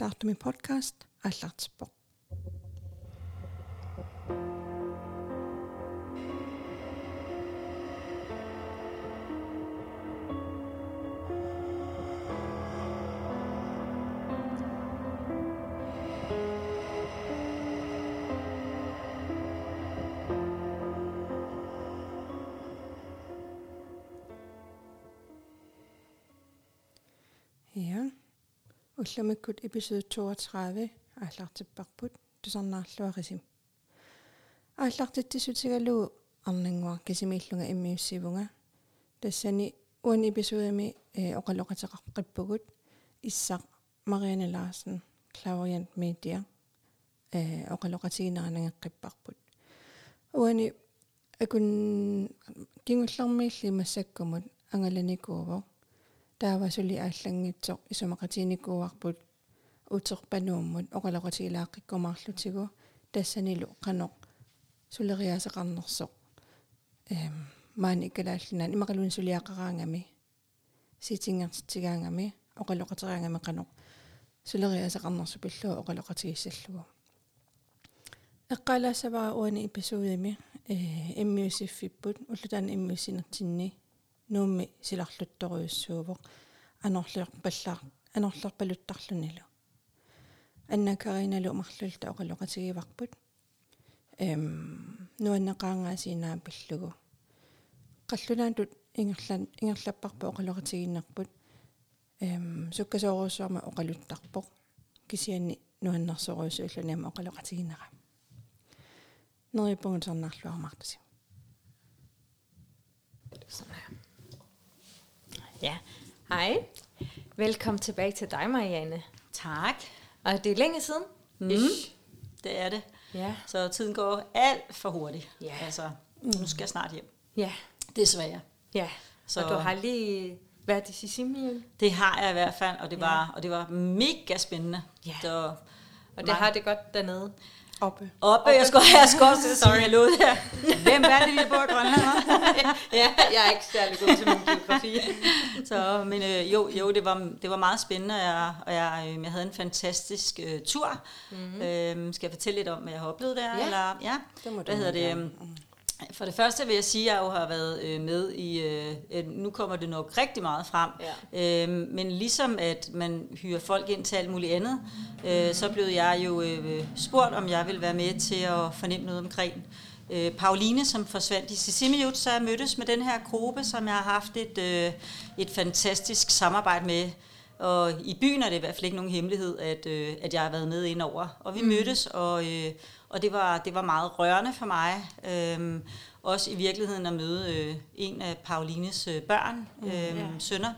таартми подкаст аллаарцпоо Уллумиккут эпизод 32 ааллартиппарпут тусарнаарлуарисим. ааллартиттисутигалугу арнангуар кисимииллунга иммиуссивунга тассани уан эпизодами э оқалоқатеқарқиппугут иссақ Мариана Ларсен Клавриант Медиа э оқалоқатигинеранангеққиппарпут уани акун кингуллармиилли массаккумут ангаланикуувоо таавасули ааллангитсоқ исумақатиникууарпут утерпанууммут оқалоқатигилааққиккумаарлутигу тассанилу қаноқ. Сулериасеқарнерсоқ эм маани иккалааллинaan имақалуун сулиақараангами. Ситингертитигаангами оқалоқатериангами қаноқ. Сулериасеқарнерсу пиллуа оқалоқатигиссаллугу эққалаассавара уани эпизодими э иммиусиффиппут уллутаана иммиусинертинни нуумми силарлутторуйуссуувоқ анерлиорпаллаа анерлерпалуттарлунилу анна кариналу марлулта оқалоқатигиварпут эм нуаннеқаангаасинаа пиллугу. Қаллунаатут ингерлан ингерлаппарпа оқалоқатигиннерпут эм суккасооруссуарма оқалуттарпоқ кисианни нуаннерсоруйсу уллуниама оқалоқатигинера нериппунгутернаарлуармартуси Sådan her. Ja, hej. Velkommen tilbage til dig, Marianne. Tak. Og det er længe siden. Mm. Det er det. Ja. Så tiden går alt for hurtigt. Ja. Altså, nu skal jeg snart hjem. Ja. Desværre. Ja. Så-. Og du har lige været i Sicilien. Det har jeg i hvert fald, og det Ja. var, og det var mega spændende. Ja. Så, Og det Nej. har det godt dernede. Oppe Oppe, jeg skulle, jeg skulle også sige, jeg lå der. Hvem er det, vi bor i Grønland? ja, jeg er ikke særlig god til min geografi. Så, men øh, jo, jo det, var, det var meget spændende, og jeg, og jeg, øh, jeg havde en fantastisk øh, tur. Mm-hmm. Øh, skal jeg fortælle lidt om, hvad jeg har oplevet der? Ja. Eller, ja. Det må du Hvad hedder det? gerne. For det første vil jeg sige, at jeg jo har været øh, med i, øh, nu kommer det nok rigtig meget frem, Ja. øhm, men ligesom at man hyrer folk ind til alt muligt andet, øh, så blev jeg jo øh, spurgt, om jeg ville være med til at fornemme noget omkring øh, Pauline, som forsvandt i Sisimiut, så jeg mødtes med den her gruppe, som jeg har haft et, øh, et fantastisk samarbejde med. Og i byen er det i hvert fald ikke nogen hemmelighed, at, øh, at jeg har været med ind over. Og vi mm. mødtes, og, øh, og det, var, det var meget rørende for mig. Øhm, også i virkeligheden at møde øh, en af Paulines øh, børn, øh, Ja. sønner.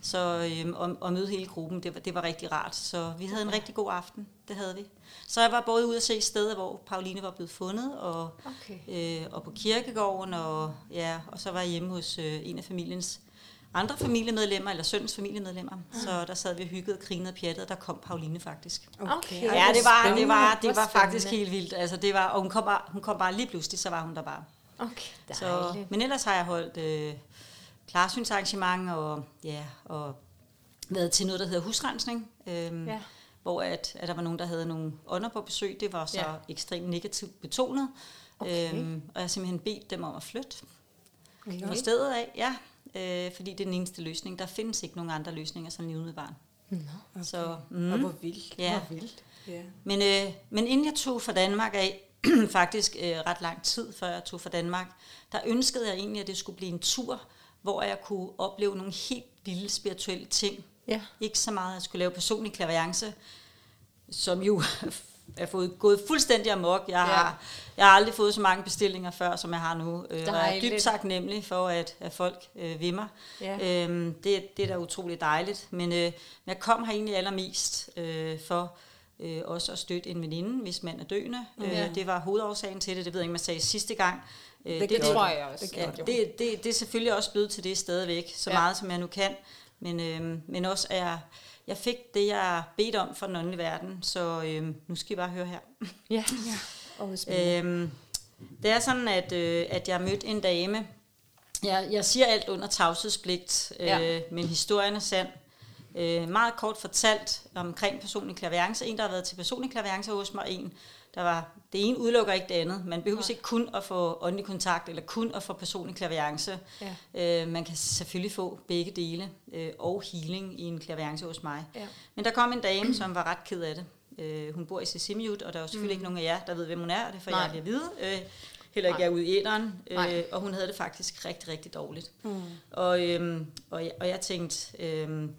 Så øh, og, og møde hele gruppen, det var, det var rigtig rart. Så vi havde en rigtig god aften, det havde vi. Så jeg var både ude at se steder, hvor Pauline var blevet fundet, og, Okay. øh, og på kirkegården, og, ja, og så var jeg hjemme hos øh, en af familiens andre familiemedlemmer, eller søns familiemedlemmer. Så der sad vi og hyggede og grinede og pjattede, og der kom Pauline faktisk. Okay. Ej, Ja, det var, det var, det var faktisk helt vildt. Altså, det var, og hun kom, bare, hun kom bare lige pludselig, så var hun der bare. Okay, Så, men ellers har jeg holdt øh, klarsynsarrangement og, ja, og været til noget, der hedder husrensning. Øhm, Ja. Hvor at, at der var nogen, der havde nogle ånder på besøg. Det var så Ja. ja. ekstremt negativt betonet. Okay. Øhm, og jeg har simpelthen bedt dem om at flytte Okay. på stedet af. Ja, øh, fordi det er den eneste løsning. Der findes ikke nogen andre løsninger sådan lige umiddelbart. Nå. Okay. Så, Mm. Og hvor vildt. Ja. Hvor vildt. Ja. Men, øh, men inden jeg tog fra Danmark af, faktisk øh, ret lang tid før jeg tog fra Danmark, der ønskede jeg egentlig, at det skulle blive en tur, hvor jeg kunne opleve nogle helt vilde spirituelle ting. Ja. Ikke så meget, at jeg skulle lave personlig klaviance, som jo er fået, gået fuldstændig amok. Jeg har, jeg har aldrig fået så mange bestillinger før, som jeg har nu. Øh, og jeg er Dejligt. dybt taknemmelig for, at, at folk øh, vil mig. Ja. Øhm, det, det er da utroligt dejligt. Men øh, jeg kom her egentlig allermest øh, for øh, også at støtte en veninde, hvis mand er døende. Ja. Øh, det var hovedårsagen til det. Det ved jeg ikke, man sagde sidste gang. Øh, Det Det tror jeg også. Det Ja, det. det, det, er selvfølgelig også blevet til det stadigvæk, så ja. meget som jeg nu kan. Men, øhm, men også er jeg, jeg fik det, jeg bedt om for den åndelige verden, så øhm, nu skal I bare høre her. Ja. Og spændende. Øhm, det er sådan, at, øh, at jeg mødte en dame. Jeg, jeg siger alt under tavshedspligt, øh, Ja. men historien er sand. Øh, meget kort fortalt omkring personlig klaviance. En, der har været til personlig klaviance hos mig, en, der var, det ene udelukker ikke det andet. Man behøver ikke kun at få åndelig kontakt, eller kun at få personlig klaviance. Ja. Øh, man kan selvfølgelig få begge dele, øh, og healing i en klaviance hos mig. Ja. Men der kom en dame, som var ret ked af det. Øh, hun bor i Sisimiut, og der er jo selvfølgelig mm. ikke nogen af jer, der ved, hvem hun er, og det får Nej. jeg aldrig at vide. Øh, heller ikke Nej. jeg ude i æderen. Nej. Øh, og hun havde det faktisk rigtig, rigtig dårligt. Mm. Og, øhm, og, jeg, og jeg tænkte, øhm,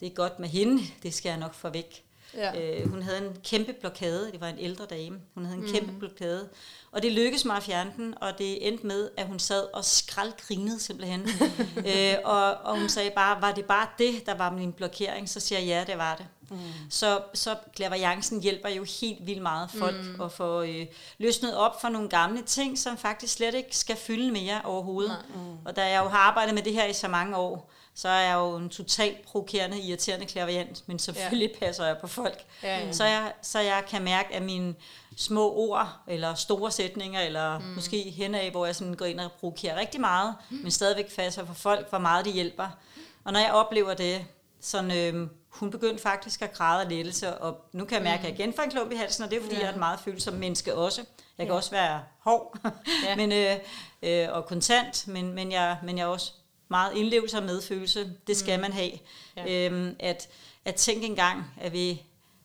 det er godt med hende, det skal jeg nok få væk. Ja. Øh, hun havde en kæmpe blokade, det var en ældre dame, hun havde en mm. kæmpe blokade, og det lykkedes mig at fjerne den, og det endte med, at hun sad og skraldgrinede simpelthen. øh, og, og hun sagde bare, var det bare det, der var min blokering? Så siger jeg, ja, det var det. Mm. Så, så klaverjancen hjælper jo helt vildt meget folk mm. at få øh, løsnet op for nogle gamle ting, som faktisk slet ikke skal fylde mere overhovedet. Mm. Og da jeg jo har arbejdet med det her i så mange år, så er jeg jo en totalt provokerende, irriterende klaverjant, men selvfølgelig ja. passer jeg på folk. Ja, ja. Så, jeg, så jeg kan mærke, at mine små ord, eller store sætninger, eller mm. måske henad, hvor jeg sådan går ind og provokerer rigtig meget, mm. men stadigvæk passer for folk, hvor meget det hjælper. Og når jeg oplever det, sådan, øh, hun begyndte faktisk at græde af lettelse, og nu kan jeg mærke, at jeg igen får en klump i halsen, og det er fordi, ja. jeg er et meget følsom menneske også. Jeg kan Ja. også være hård Ja. men, øh, øh, og kontant, men, men, jeg, men jeg er også meget indlevelse og medfølelse. Det skal mm. man have. Ja. Øhm, at, at tænke engang, at vi,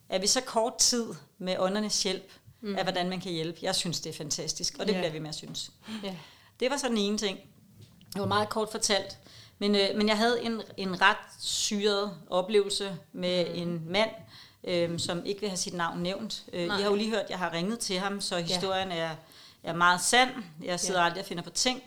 at vi så kort tid med åndernes hjælp, mm. af hvordan man kan hjælpe. Jeg synes, det er fantastisk, og det Ja. bliver vi med at synes. Ja. Det var så den ene ting. Det var meget kort fortalt. Men, øh, men jeg havde en, en ret syret oplevelse med mm. en mand, øh, som ikke vil have sit navn nævnt. Øh, I Nej. har jo lige hørt, at jeg har ringet til ham, så historien er, er meget sand. Jeg sidder Ja. aldrig og finder på ting.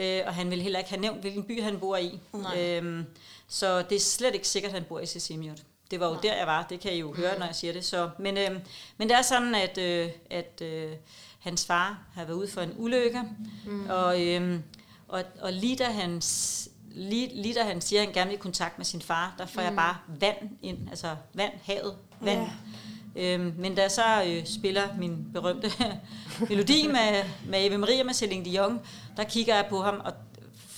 Øh, og han vil heller ikke have nævnt, hvilken by han bor i. Nej. Øhm, så det er slet ikke sikkert, at han bor i Sisimiut. Det var jo der, jeg var. Det kan I jo høre, når jeg siger det. Så, men, øh, men det er sådan, at, øh, at øh, hans far har været ude for en ulykke. Mm. Og, øh, og, og lige da han Lige, lige da han siger, at han gerne vil i kontakt med sin far, der får mm. jeg bare vand ind, altså vand, havet, vand. Ja. Øhm, men da jeg så øh, spiller min berømte melodi med, med Ave Maria med Celine Dion, der kigger jeg på ham, og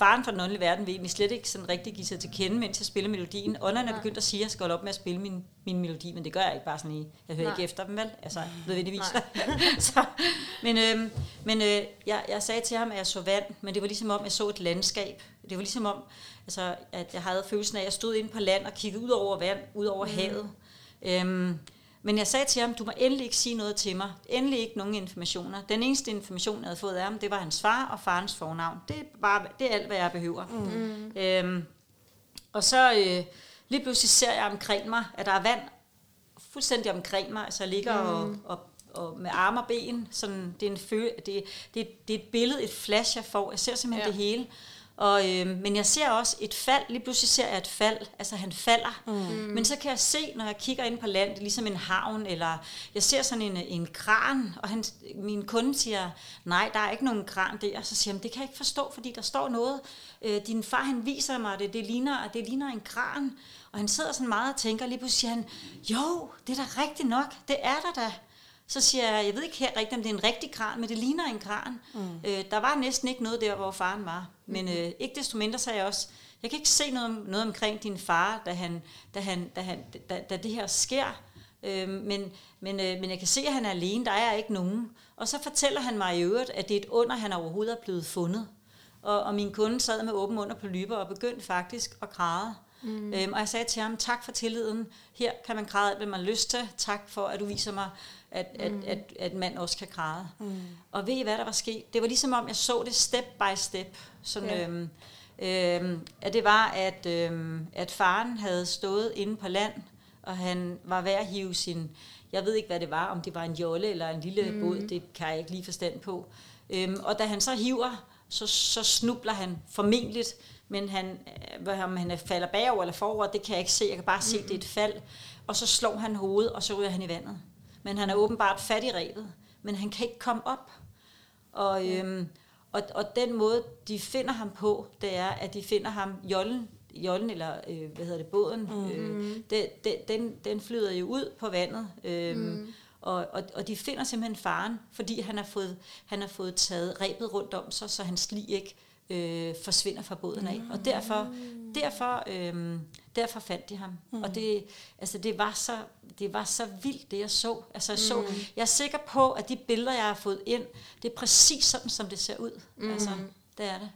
faren fra den åndelige verden vil egentlig slet ikke sådan rigtig give sig til kende, mens jeg spiller melodien. Ånderne er begyndt at sige, at jeg skal holde op med at spille min, min melodi, men det gør jeg ikke bare sådan i, jeg hører Nej. ikke efter dem vel, altså nødvendigvis. så, men øh, men øh, jeg, jeg sagde til ham, at jeg så vand, men det var ligesom om, jeg så et landskab. Det var ligesom om, altså, at jeg havde følelsen af, at jeg stod inde på land og kiggede ud over vand, ud over mm. havet. Øhm, men jeg sagde til ham, du må endelig ikke sige noget til mig. Endelig ikke nogen informationer. Den eneste information, jeg havde fået af ham, det var hans far og farens fornavn. Det er, bare, det er alt, hvad jeg behøver. Mm. Øhm, og så øh, lige pludselig ser jeg omkring mig, at der er vand fuldstændig omkring mig. Altså jeg ligger mm. og, og, og med arme og ben. Sådan, det, er en føle, det, det, det er et billede, et flash, jeg får. Jeg ser simpelthen ja. det hele. Og, øh, men jeg ser også et fald. Lige pludselig ser jeg et fald. Altså han falder. Mm. Men så kan jeg se, når jeg kigger ind på land, det er ligesom en havn, eller jeg ser sådan en, en kran, og han, min kunde siger, nej, der er ikke nogen kran der. Og så siger han, det kan jeg ikke forstå, fordi der står noget. Øh, din far, han viser mig det, det ligner, det ligner en kran. Og han sidder sådan meget og tænker, lige pludselig siger han, jo, det er da rigtigt nok, det er der da. Så siger jeg, jeg ved ikke helt rigtigt, om det er en rigtig kran, men det ligner en kran. Mm. Øh, der var næsten ikke noget der, hvor faren var. Men øh, ikke desto mindre sagde jeg også, jeg kan ikke se noget, om- noget omkring din far, da, han, da, han, da, han, da, da det her sker. Øh, men, men, øh, men jeg kan se, at han er alene, der er ikke nogen. Og så fortæller han mig i øvrigt, at det er et under, han overhovedet er blevet fundet. Og, og min kunde sad med åben under på lyber og begyndte faktisk at græde. Mm. Øhm, og jeg sagde til ham, tak for tilliden. Her kan man græde alt, hvad man har lyst til. Tak for, at du viser mig, at, mm. at, at, at mand også kan græde. Mm. Og ved I, hvad der var sket? Det var ligesom om, jeg så det step by step. Sådan, Ja. øhm, øhm, at det var, at, øhm, at faren havde stået inde på land, og han var ved at hive sin, jeg ved ikke, hvad det var, om det var en jolle eller en lille mm. båd, det kan jeg ikke lige forstand på. Øhm, og da han så hiver, så, så snubler han formentlig, men han, øh, om han falder bagover eller forover, det kan jeg ikke se. Jeg kan bare se, at det er et fald. Og så slår han hovedet, og så ryger han i vandet. Men han er åbenbart fat i rebet, men han kan ikke komme op. Og, øhm, og, og den måde, de finder ham på, det er, at de finder ham, jollen, jollen eller øh, hvad hedder det, båden, mm. øh, det, det, den, den flyder jo ud på vandet. Øh, mm. og, og, og de finder simpelthen faren, fordi han har fået, han har fået taget rebet rundt om sig, så hans lig ikke øh, forsvinder fra båden af. Og derfor, derfor, øh, Derfor fandt de ham. Mm. Og det, altså, det, var så, det var så vildt, det jeg så. Altså, jeg, så Mm. jeg er sikker på, at de billeder, jeg har fået ind, det er præcis sådan, som det ser ud. Mm. Altså, det er det.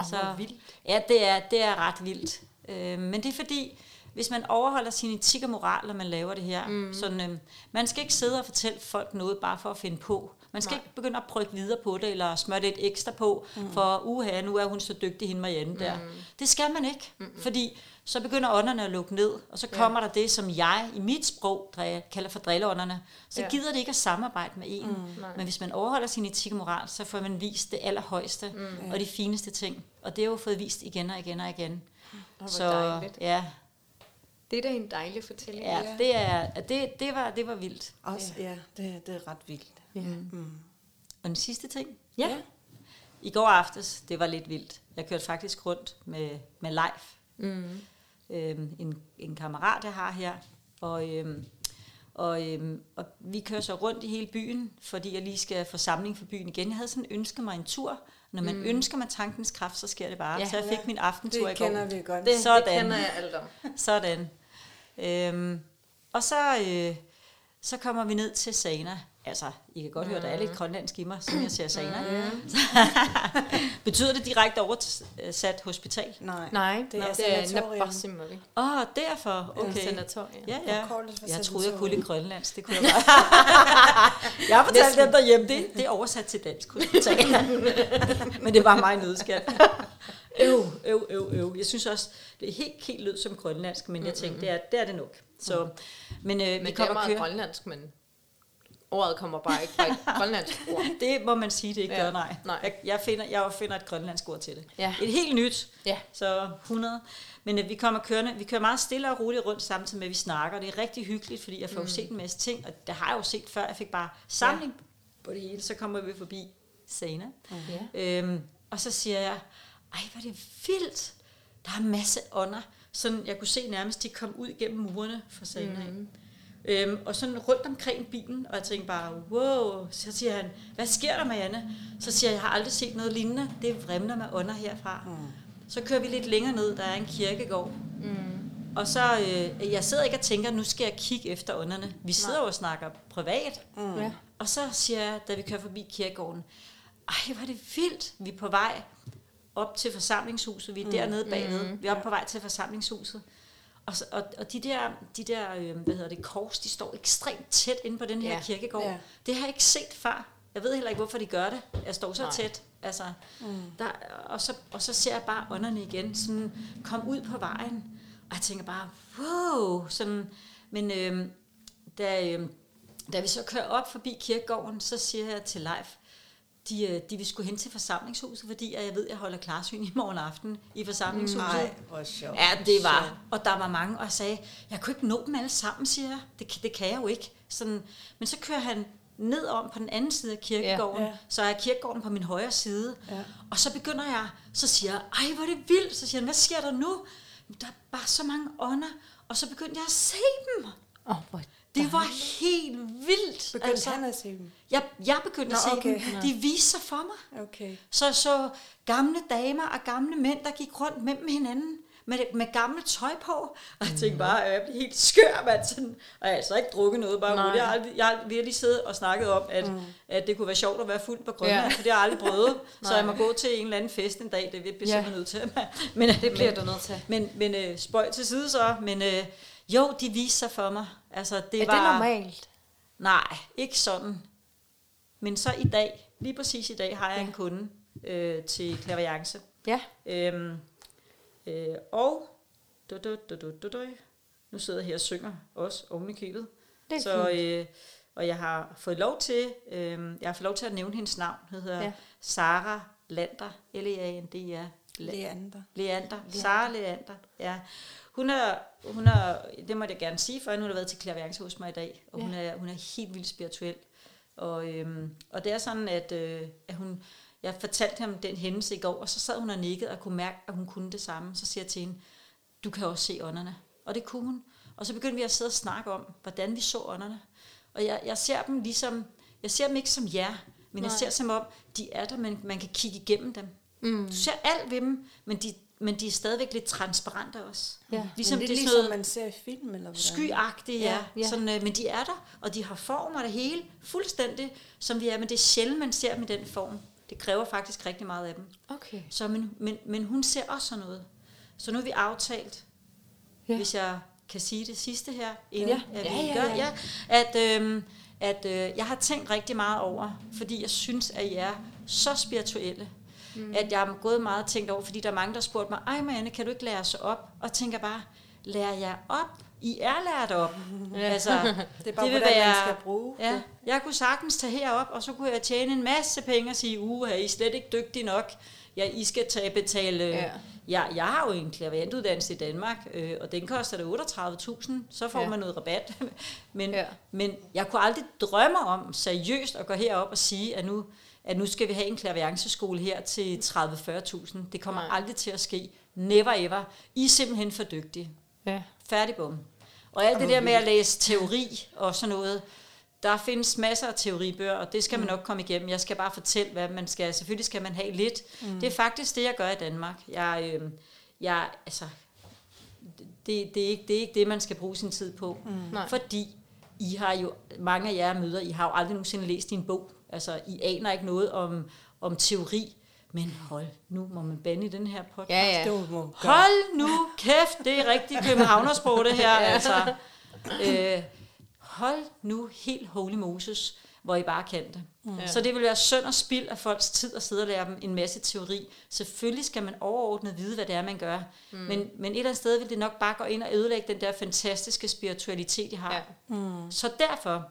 Åh, hvor vildt. Ja, det er, det er ret vildt. Øh, men det er fordi, hvis man overholder sin etik og moral, når man laver det her, mm. sådan, øh, man skal ikke sidde og fortælle folk noget bare for at finde på. Man skal Nej. ikke begynde at prøve videre på det, eller smøre lidt ekstra på, mm. for uha, nu er hun så dygtig, hende Marianne der. Mm. Det skal man ikke, mm. fordi så begynder ånderne at lukke ned, og så kommer ja. der det, som jeg i mit sprog kalder for drilleånderne. Så Ja. gider det ikke at samarbejde med en. Mm. Men hvis man overholder sin etik og moral, så får man vist det allerhøjeste mm. og de fineste ting. Og det er jo fået vist igen og igen og igen. hvor så dejligt. ja, Det er da en dejlig fortælling. ja, det, er, det, det, var, det var vildt. Også, ja, det, det er ret vildt. Ja. Mm. Og den sidste ting. ja. I går aftes, det var lidt vildt. Jeg kørte faktisk rundt med, med Leif, Mm. øhm, en, en kammerat, jeg har her. Og, øhm, og, øhm, og vi kører så rundt i hele byen, fordi jeg lige skal få samling for byen igen. Jeg havde sådan ønsket mig en tur. Når man mm. ønsker med tankens kraft, så sker det bare. Ja. Ja, så jeg fik Ja, min aftentur Det i går. kender vi godt. Det, Sådan. det kender jeg alt om. Sådan. Øhm, og så, øh, så kommer vi ned til Sana. Altså, I kan godt høre, der er lidt grønlandsk i mig, som jeg ser Sana. Betyder det direkte oversat hospital? Nej, Nej, det er det er sanatorium. Åh, oh, derfor. Okay. Okay. Sanatorium. Ja, ja. Jeg troede, jeg kunne lidt grønlandsk. Det kunne jeg bare. jeg har fortalt dem derhjemme, det, det er oversat til dansk hospital. Men det var mig nødskal. Øv, øv, øv, øv. Jeg synes også, det er helt, helt lød som grønlandsk, men jeg tænkte, det er det, er det nok. Så, men øh, vi Men det er kommer meget køre. grønlandsk, men ordet kommer bare ikke fra et grønlandsk ord. Det må man sige, det ikke Ja. gør, nej. Nej. Jeg, jeg, finder, jeg finder et grønlandsk ord til det. Ja. Et helt nyt, Ja. så 100. Men øh, vi kommer kørende, vi kører meget stille og roligt rundt samtidig med, at vi snakker. Det er rigtig hyggeligt, fordi jeg får mm. set en masse ting, og det har jeg jo set før. Jeg fik bare samling ja. på det hele. Så kommer vi forbi Sana. Ja. Øhm, og så siger jeg, ej, hvor er det vildt. Der er masse ånder. Sådan, jeg kunne se nærmest, de kom ud gennem murene for Sana. Mm. Øhm, og sådan rundt omkring bilen, og jeg tænkte bare, wow, så siger han, hvad sker der, Marianne? Så siger jeg, jeg har aldrig set noget lignende, det vrimler med ånder herfra. Mm. Så kører vi lidt længere ned, der er en kirkegård. Mm. Og så, øh, jeg sidder ikke og tænker, nu skal jeg kigge efter ånderne. Vi sidder jo og snakker privat. Mm. Ja. Og så siger jeg, da vi kører forbi kirkegården, ej, hvor er det vildt. Vi er på vej op til forsamlingshuset. Vi er dernede bagved. Vi er oppe på vej til forsamlingshuset. Og, så, og, og de der, de der øh, hvad hedder det, kors, de står ekstremt tæt inde på den her Ja. kirkegård. Ja. Det har jeg ikke set før. Jeg ved heller ikke, hvorfor de gør det. Jeg står så Nej. tæt. Altså, mm. der, og, så, og så ser jeg bare ånderne igen sådan komme ud på vejen. Og jeg tænker bare, wow! Sådan, men øh, da, øh, da vi så kører op forbi kirkegården, så siger jeg til Leif, de, øh, de vil skulle hen til forsamlingshuset, fordi jeg ved, at jeg holder klarsyn i morgen aften i forsamlingshuset. Nej, hvor sjovt. Ja, det var. Og der var mange, og jeg sagde, jeg kunne ikke nå dem alle sammen, siger jeg. Det, kan- det kan jeg jo ikke. Sådan, men så kører han ned om på den anden side af kirkegården, Ja, ja, så er kirkegården på min højre side. Ja. Og så begynder jeg, så siger jeg, ej, hvor er det vildt. Så siger han, hvad sker der nu? Der er bare så mange ånder. Og så begyndte jeg at se dem. Åh, hvor Det var helt vildt. Begyndte altså, han at se dem? jeg, jeg begyndte at Nå, se okay. dem. De viste sig for mig. Okay. Så så gamle damer og gamle mænd, der gik rundt mellem hinanden med, med gamle tøj på. Og jeg tænkte bare, at jeg blev helt skør, mand. Sådan, og jeg har altså ikke drukket noget, bare. Jeg har, aldrig, jeg har virkelig siddet og snakket om, at, mm. at det kunne være sjovt at være fuld på Grønland, Ja. for det har jeg aldrig prøvet. så jeg må gå til en eller anden fest en dag, det bliver jeg Ja. simpelthen nødt til. Men, Det bliver du nødt til. Men, men øh, spøj til side så, men øh, jo, de viste sig for mig. Altså, det Er det var, normalt? Nej, ikke sådan. Men så i dag, lige præcis i dag, har jeg Ja. en kunde øh, til klaverjance. Ja. Øhm, øh, og du, du, du, du, du, du, nu sidder jeg her og synger også oven i købet. Det er så, fint. øh, og jeg har fået lov til, øh, jeg har fået lov til at nævne hendes navn. Hun hedder Ja. ja. Sara Lander, L-E-A-N-D-R. Leander. Leander. Sara Leander, ja. Hun er, hun er, det må jeg gerne sige, for hun har været til klaverance hos mig i dag, og Ja. hun, er, hun er helt vildt spirituel. Og, øhm, og det er sådan, at, øh, at hun, jeg fortalte ham den hændelse i går, og så sad hun og nikkede og kunne mærke, at hun kunne det samme. Så siger jeg til hende, du kan også se ånderne. Og det kunne hun. Og så begyndte vi at sidde og snakke om, hvordan vi så ånderne. Og jeg, jeg ser dem ligesom, jeg ser dem ikke som jer, men Nej. jeg ser som om, de er der, men man kan kigge igennem dem. Mm. Du ser alt ved dem, men de, men de er stadigvæk lidt transparente også. Ja. Ligesom Men det, det er er sådan ligesom noget man ser i film, eller hvordan? skyagtige, ja. Ja. Sådan, øh, men de er der, og de har form og det hele, fuldstændig som vi er, men det er sjældent, man ser dem i den form. Det kræver faktisk rigtig meget af dem. Okay. Så, men, men, men hun ser også sådan noget. Så nu har vi aftalt, Ja. ja. hvis jeg kan sige det sidste her, inden Ja. at Ja, vi ja, gør, ja. ja, at, øhm, at øh, jeg har tænkt rigtig meget over, fordi jeg synes, at I er så spirituelle, mm. at jeg har gået meget og tænkt over, fordi der er mange, der har spurgt mig, ej Marianne, kan du ikke lære os op? Og tænker bare, lærer jeg op? I er lært op. Ja. Altså, Det er bare, det vil hvordan være, man skal bruge ja, det. jeg kunne sagtens tage herop, og så kunne jeg tjene en masse penge og sige, uha, I er slet ikke dygtige nok. Ja, I skal tage betale... Ja. Ja. Jeg har jo en klaviantuddannelse i Danmark, øh, og den koster da 38.000, så får Ja. man noget rabat. men, ja. men jeg kunne aldrig drømme om seriøst at gå herop og sige, at nu, at nu skal vi have en klavianceskole her til 30-40.000. Det kommer Nej. Aldrig til at ske. Never ever. I er simpelthen for dygtige. Ja. Færdig bum. Og alt det der med at læse teori og sådan noget, der findes masser af teoribøger, og det skal man nok komme igennem. Jeg skal bare fortælle, hvad man skal. Selvfølgelig skal man have lidt. Mm. Det er faktisk det, jeg gør i Danmark. Jeg, øh, jeg, altså, det, det, er ikke, det er ikke det, man skal bruge sin tid på. Mm. Fordi I har jo, mange af jer møder, I har jo aldrig nogensinde læst en bog. Altså, I aner ikke noget om, om teori. Men hold, nu må man bande i den her podcast. Ja, ja. Hold nu kæft, det er rigtig københavnersprog det her, altså. Øh, hold nu helt holy Moses, hvor I bare kan det. Mm. Ja. Så det vil være synd og spild af folks tid at sidde og lære dem en masse teori. Selvfølgelig skal man overordnet vide, hvad det er, man gør. Mm. Men, men et eller andet sted vil det nok bare gå ind og ødelægge den der fantastiske spiritualitet, I har. Ja. Ja. Mm. Så derfor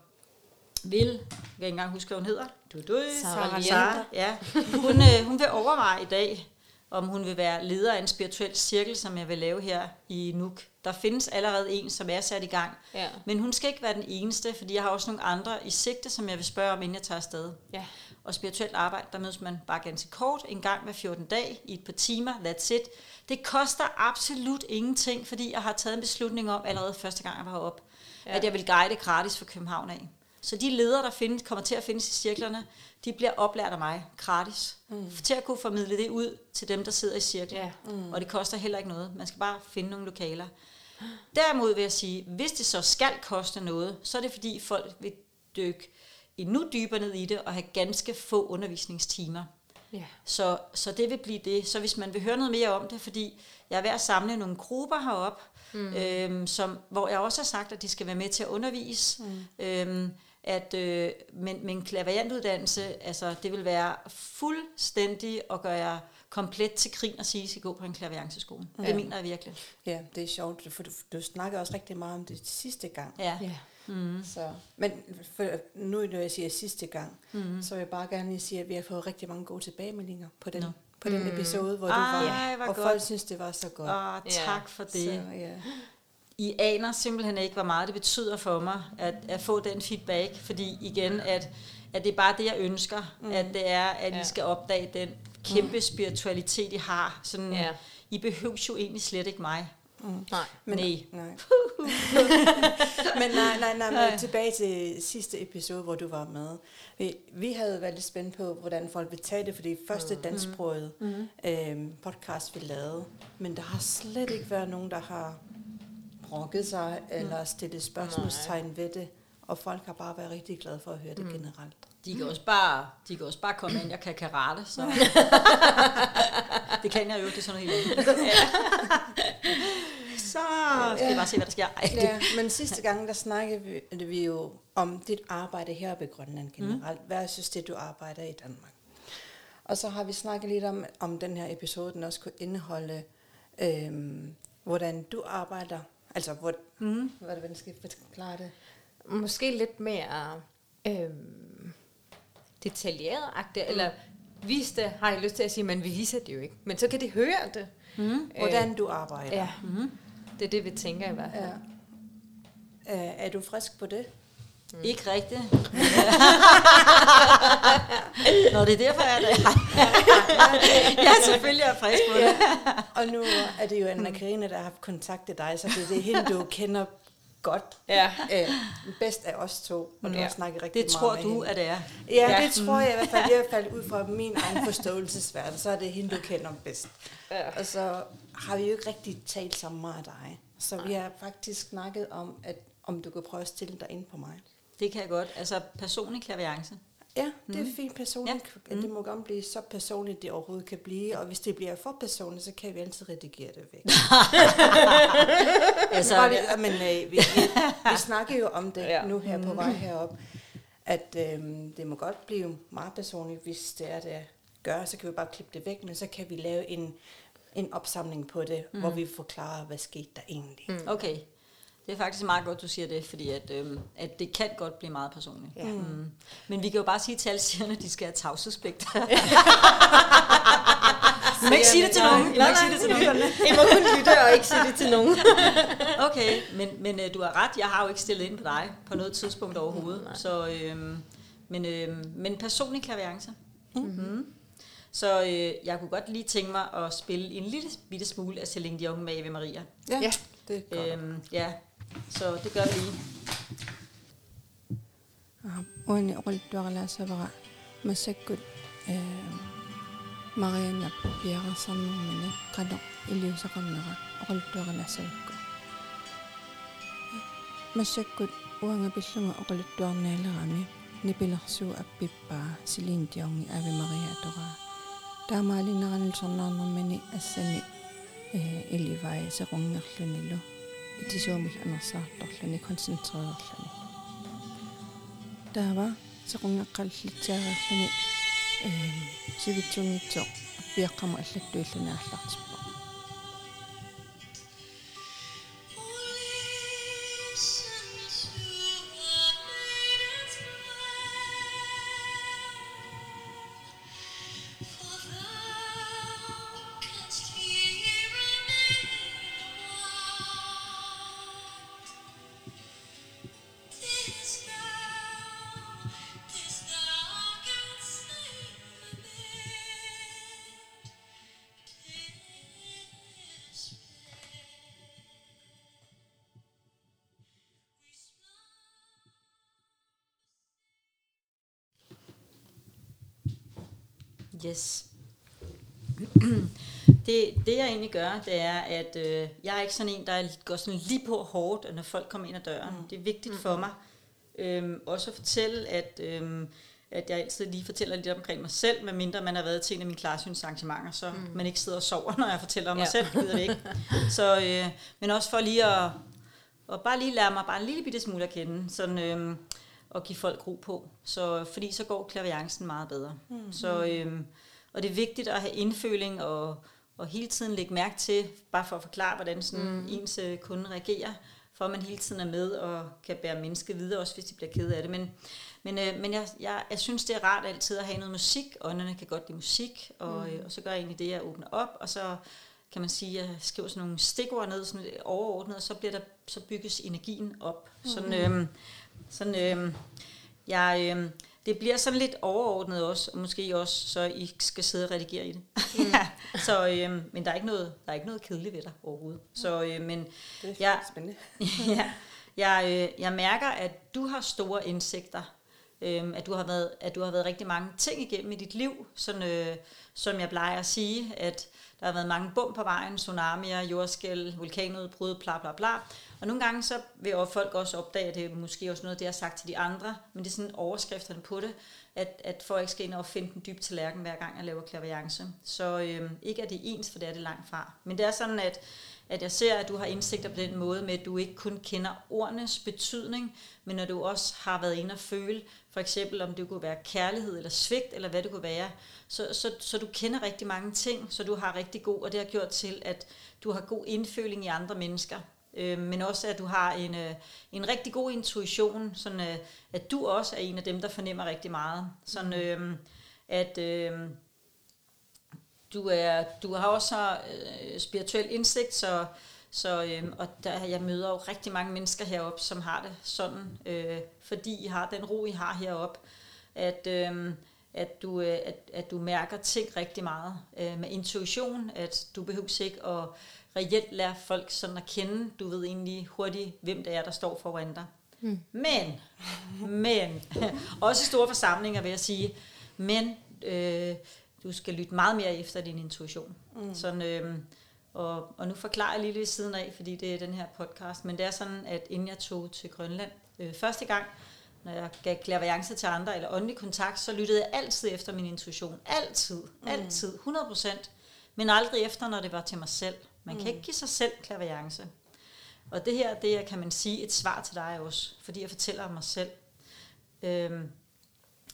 vil, jeg kan ikke engang huske, hvad hun hedder. Du, du, Sarah Sarah, ja. Hun, øh, hun vil overveje i dag, om hun vil være leder af en spirituel cirkel, som jeg vil lave her i Nuuk. Der findes allerede en, som er sat i gang. Ja. Men hun skal ikke være den eneste, fordi jeg har også nogle andre i sigte, som jeg vil spørge om, inden jeg tager afsted. Ja. Og spirituelt arbejde, der mødes man bare ganske kort, en gang hver 14 dage, i et par timer, that's it. Det koster absolut ingenting, fordi jeg har taget en beslutning om, allerede første gang jeg var heroppe, Ja. ja. at jeg vil guide gratis for København af. Så de ledere, der findes, kommer til at findes i cirklerne, de bliver oplært af mig gratis. Mm. Til at kunne formidle det ud til dem, der sidder i cirklen. Ja. Mm. Og det koster heller ikke noget. Man skal bare finde nogle lokaler. Derimod vil jeg sige, hvis det så skal koste noget, så er det fordi folk vil dykke endnu dybere ned i det og have ganske få undervisningstimer. Ja. Så, så det vil blive det. Så hvis man vil høre noget mere om det, fordi jeg er ved at samle nogle grupper herop, mm. øhm, som, hvor jeg også har sagt, at de skal være med til at undervise. Mm. Øhm, at, øh, men, men klaviantuddannelse, altså det vil være fuldstændig at gøre jer komplet til grin og sige, at I skal gå på en klavianceskole. Ja. Det mener jeg virkelig. Ja, det er sjovt, for du, du snakker også rigtig meget om det sidste gang. Ja. Ja. Mm. Så, men for, nu når jeg siger sidste gang, mm. så vil jeg bare gerne lige sige, at vi har fået rigtig mange gode tilbagemeldinger på den, Nå. på den episode, hvor du Ej, var. hvor og godt. folk synes, det var så godt. Og tak for det. Så, ja. I aner simpelthen ikke, hvor meget det betyder for mig, at, at få den feedback, fordi igen, at, at det er bare det, jeg ønsker, mm. at det er, at Ja. I skal opdage den kæmpe spiritualitet, I har. Sådan, Ja. I behøver jo egentlig slet ikke mig. Nej. Men, Nej. nej. men nej, nej, nej, men tilbage til sidste episode, hvor du var med. Vi, vi havde været lidt spændt på, hvordan folk vil tage det, fordi første Mm. dansksproget øhm, podcast, vi lavede, men der har slet ikke været nogen, der har brokket sig, Mm. eller stillet spørgsmålstegn ved det, og folk har bare været rigtig glade for at høre det Mm. generelt. De kan også bare, de kan også bare komme ind, jeg kan karate, så det kan jeg jo, det er sådan noget helt andet. så skal jeg bare se, hvad der sker. Ej, Ja, men sidste gang, der snakkede vi, vi jo om dit arbejde her i Grønland generelt, mm. versus det, du arbejder i Danmark. Og så har vi snakket lidt om, om den her episode, den også kunne indeholde, øhm, hvordan du arbejder. Altså, hvor, mm. hvordan skal jeg forklare det? Måske lidt mere øhm, detaljeret-agtigt, mm. eller vis det, har jeg lyst til at sige, men vi viser det jo ikke. Men så kan de høre det. mm. Hvordan du arbejder. Ja, mm. det er det, vi tænker i hvert fald. Ja. Øh, er du frisk på det? Ikke rigtigt. Nå, det er derfor, jeg er det. ja, selvfølgelig er jeg frisk på det. Og nu er det jo Anna Karina, der har haft kontakt til dig, så det er det hende, du kender godt. Ja. Øh, bedst af os to, og du Ja. har snakket rigtig Det meget tror med du, hende. at det er. Ja, Ja. det tror jeg i hvert fald, i hvert fald ud fra min egen forståelsesverden, så er det hende, du kender bedst. Ja. Og så har vi jo ikke rigtig talt så meget af dig. Så vi har faktisk snakket om, at om du kan prøve at stille dig ind på mig. Det kan jeg godt. Altså personlig klaviance. Ja, det er fint personligt. Ja. Det må gerne blive så personligt, det overhovedet kan blive. Og hvis det bliver for personligt, så kan vi altid redigere det væk. Altså, Bare lige, men øh, vi, vi, vi snakker jo om det Ja. nu her på vej herop, at øh, det må godt blive meget personligt, hvis det er det gør, så kan vi bare klippe det væk, men så kan vi lave en, en opsamling på det, mm. hvor vi forklarer, hvad skete der egentlig. Mm. Okay. Det er faktisk meget godt, du siger det, fordi at, øhm, at det kan godt blive meget personligt. Ja. Mm. Men vi kan jo bare sige til alle sigerne, at de skal have tavshedspligt. I må ikke sige det til nogen. Må ikke sige det til nogen. I må kun lytte og ikke sige det til nogen. Okay, men, men øh, du har ret. Jeg har jo ikke stillet ind på dig på noget tidspunkt overhovedet. Nej. Så, øhm, men, øhm, men personlig klaviance. Mm-hmm. Så øh, jeg kunne godt lige tænke mig at spille en lille bitte smule af Celine Dion med Ave Maria. Ja, Ja. det er godt. Øhm, ja, So, typically, ah, Oni oh, okultu aglasa baga masakkut eh, marianna piaqersarnermini qanoq iliusaqarnera okultu aglasavakku massakkut uangapillunga oquluttuarnialerami eh? nipilersuu appippaa silintiorni ave maria toraa таамаалинеранилсорнаарнэрмани ассами э иливай секунгерлуниlu тисуумик анерсаарторлуни концентреерлуни таава секунгаққаллитсаагааллуни э сивитсунгитсо аппиаққама аллаттуиллунаарлартип Yes. det, det jeg egentlig gør, det er, at øh, jeg er ikke sådan en, der går sådan lige på hårdt, når folk kommer ind ad døren. Mm. Det er vigtigt for mig. Øhm, også at fortælle, at, øhm, at jeg altid lige fortæller lidt omkring mig selv, medmindre man har været til en af mine klarsynsarrangementer, så mm. man ikke sidder og sover, når jeg fortæller om mig Ja. selv, gider det ikke. Så, øh, men også for lige at, og bare lige lære mig bare en lille bitte smule at kende, sådan, øhm, og give folk ro på. Så, fordi så går klaviancen meget bedre. Mm. Så, øhm, og det er vigtigt at have indføling og, og hele tiden lægge mærke til, bare for at forklare, hvordan sådan mm. ens øh, kunde reagerer, for at man hele tiden er med og kan bære mennesket videre, også hvis de bliver ked af det. Men, men, øh, men jeg, jeg, jeg synes, det er rart altid at have noget musik. Ånderne kan godt lide musik, og, mm. øh, og så gør jeg egentlig det, jeg åbner op, og så kan man sige, at jeg skriver sådan nogle stikord ned, sådan overordnet, og så, bliver der, så bygges energien op. Mm. Sådan, øh, sådan øh, jeg, øh, det bliver sådan lidt overordnet også, og måske også, så I skal sidde og redigere i det. Mm. så, øh, men der er, ikke noget, der er ikke noget kedeligt ved dig overhovedet. Så, øh, men Det er Ja. spændende. ja, jeg, øh, jeg mærker, at du har store indsigter. Øhm, at, du har været, at du har været rigtig mange ting igennem i dit liv, sådan, øh, som jeg plejer at sige, at der har været mange bump på vejen, tsunamier, jordskæl, vulkanudbrud, bla bla bla. Og nogle gange så vil folk også opdage, at det er måske også noget, det jeg har sagt til de andre, men det er sådan overskrifterne på det, at, at folk ikke skal ind og finde den dybe tallerken, hver gang jeg laver klaviance. Så øh, ikke er det ens, for det er det langt fra. Men det er sådan, at, at jeg ser, at du har indsigter på den måde med, at du ikke kun kender ordenes betydning, men når du også har været inde og føle, for eksempel om det kunne være kærlighed eller svigt, eller hvad det kunne være, så, så, så du kender rigtig mange ting, så du har rigtig god, og det har gjort til, at du har god indføling i andre mennesker. Øh, men også at du har en, øh, en rigtig god intuition, sådan øh, at du også er en af dem, der fornemmer rigtig meget. Sådan øh, at øh, du, er, du har også øh, spirituel indsigt, så, så øh, og der, jeg møder jo rigtig mange mennesker heroppe, som har det sådan, øh, fordi I har den ro, I har heroppe, at, øh, at, du, at, at du mærker ting rigtig meget øh, med intuition, at du behøver ikke at reelt lære folk sådan at kende. Du ved egentlig hurtigt, hvem det er, der står foran dig. Mm. Men, men, også store forsamlinger vil jeg sige, men øh, du skal lytte meget mere efter din intuition. Mm. Sådan, øh, og, og nu forklarer jeg lige lidt siden af, fordi det er den her podcast, men det er sådan, at inden jeg tog til Grønland øh, første gang, når jeg gav klaverance til andre, eller åndelig kontakt, så lyttede jeg altid efter min intuition. Altid. Mm. Altid. 100 procent. Men aldrig efter, når det var til mig selv. Man kan mm. ikke give sig selv klaverance. Og det her, det er, kan man sige, et svar til dig også, fordi jeg fortæller om mig selv. Øhm,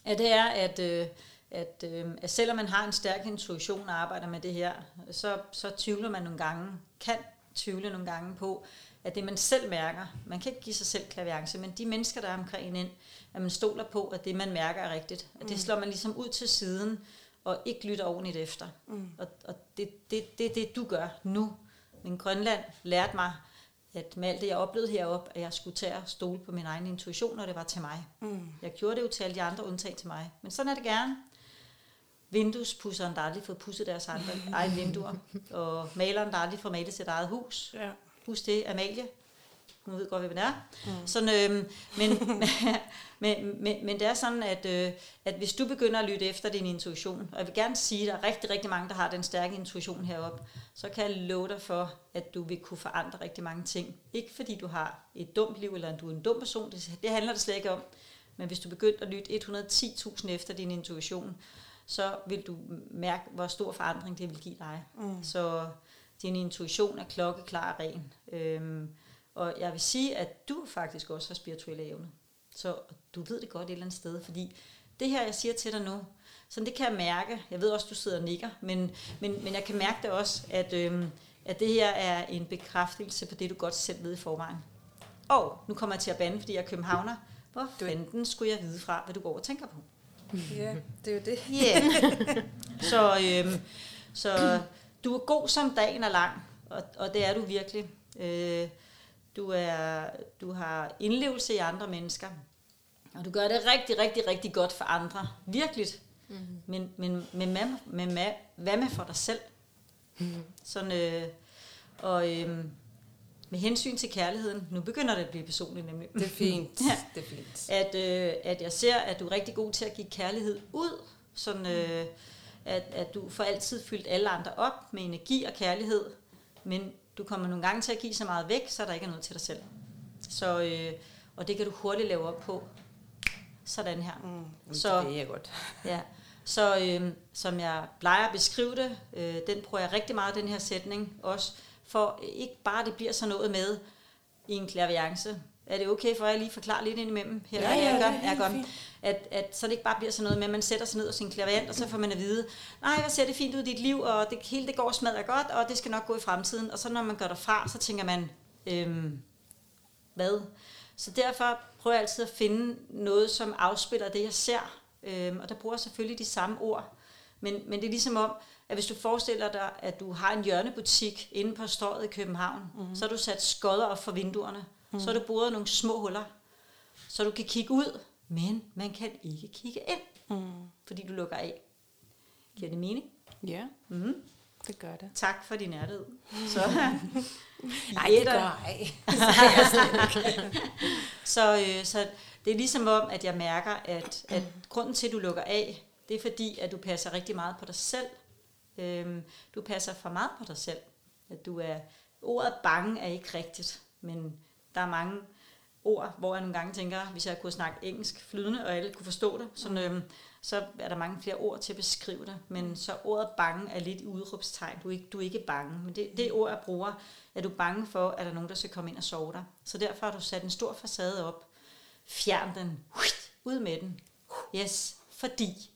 at det er, at, øh, at, øh, at selvom man har en stærk intuition og arbejder med det her, så, så tvivler man nogle gange, kan tvivle nogle gange på, at det man selv mærker, man kan ikke give sig selv klaviance, men de mennesker, der er omkring ind, at man stoler på, at det man mærker er rigtigt. At det mm. slår man ligesom ud til siden, og ikke lytter ordentligt efter. Mm. Og, og det, det, det, det du gør nu. Men Grønland lærte mig, at med alt det, jeg oplevede heroppe, at jeg skulle tage og stole på min egen intuition, når det var til mig. Mm. Jeg gjorde det jo til alle de andre, undtagen til mig. Men sådan er det gerne. Vinduespusseren, der aldrig fået pudset deres andre, egne vinduer, og maleren, der aldrig får malet sit eget hus. Ja. Husk det, Amalie. Hun ved godt, hvem det er. Mm. Sådan, øh, men, men, men, men det er sådan, at, øh, at hvis du begynder at lytte efter din intuition, og jeg vil gerne sige, at der er rigtig, rigtig mange, der har den stærke intuition heroppe, så kan jeg love dig for, at du vil kunne forandre rigtig mange ting. Ikke fordi du har et dumt liv, eller du er en dum person, det, det handler det slet ikke om. Men hvis du begynder at lytte 110.000 efter din intuition, så vil du mærke, hvor stor forandring det vil give dig. Mm. Så din intuition er klokkeklar og ren. Øhm, og jeg vil sige, at du faktisk også har spirituelle evner. Så du ved det godt et eller andet sted, fordi det her, jeg siger til dig nu, så det kan jeg mærke. Jeg ved også, du sidder og nikker, men, men, men jeg kan mærke det også, at, øhm, at det her er en bekræftelse på det, du godt selv ved i forvejen. Og nu kommer jeg til at bande, fordi jeg er københavner. Hvor fanden skulle jeg vide fra, hvad du går og tænker på? Ja, det er jo det. Ja. Yeah. så, øhm, så du er god som dagen er lang, og, og det er du virkelig. Øh, du, er, du har indlevelse i andre mennesker, og du gør det rigtig, rigtig, rigtig godt for andre. Virkelig. Mm-hmm. Men, men, men, med, med, med, hvad med for dig selv? Mm-hmm. Sådan, øh, og øh, med hensyn til kærligheden, nu begynder det at blive personligt nemlig. Det er fint. ja, det er fint. At, øh, at jeg ser, at du er rigtig god til at give kærlighed ud. Sådan, øh, at, at du får altid fyldt alle andre op med energi og kærlighed, men du kommer nogle gange til at give så meget væk, så er der ikke noget til dig selv. Så, øh, og det kan du hurtigt lave op på. Sådan her. Mm, så, det jeg godt. ja. Så øh, som jeg plejer at beskrive det, øh, den bruger jeg rigtig meget, den her sætning også, for ikke bare det bliver sådan noget med i en klaviance. Er det okay for, at jeg lige forklarer lidt ind imellem? Her, ja, ja, ja, gør, ja, gør. At, at, så det ikke bare bliver sådan noget med, at man sætter sig ned og sin klaviant, og så får man at vide, nej, hvad ser det fint ud i dit liv, og det hele det går smadret godt, og det skal nok gå i fremtiden. Og så når man gør derfra, så tænker man, øhm, hvad? Så derfor prøver jeg altid at finde noget, som afspiller det, jeg ser. Øhm, og der bruger jeg selvfølgelig de samme ord. Men, men det er ligesom om, at hvis du forestiller dig, at du har en hjørnebutik inde på strået i København, mm-hmm. så har du sat skodder op for vinduerne, mm-hmm. så har du boret nogle små huller, så du kan kigge ud, men man kan ikke kigge ind, mm. fordi du lukker af. Giver det mening? Ja, mm. det gør det. Tak for din ærlighed. Så, Nej, det gør ej. så, øh, så det er ligesom om, at jeg mærker, at, at grunden til, at du lukker af, det er fordi, at du passer rigtig meget på dig selv. Øhm, du passer for meget på dig selv. At du er, ordet bange er ikke rigtigt, men der er mange ord, hvor jeg nogle gange tænker, hvis jeg kunne snakke engelsk flydende, og alle kunne forstå det, så, øhm, så er der mange flere ord til at beskrive det. Men så ordet bange er lidt udråbstegn. Du er ikke, du er ikke bange. Men det, det ord, jeg bruger, er du bange for, at der er nogen, der skal komme ind og sove dig. Så derfor har du sat en stor facade op. Fjern den. Ud med den. Yes. Fordi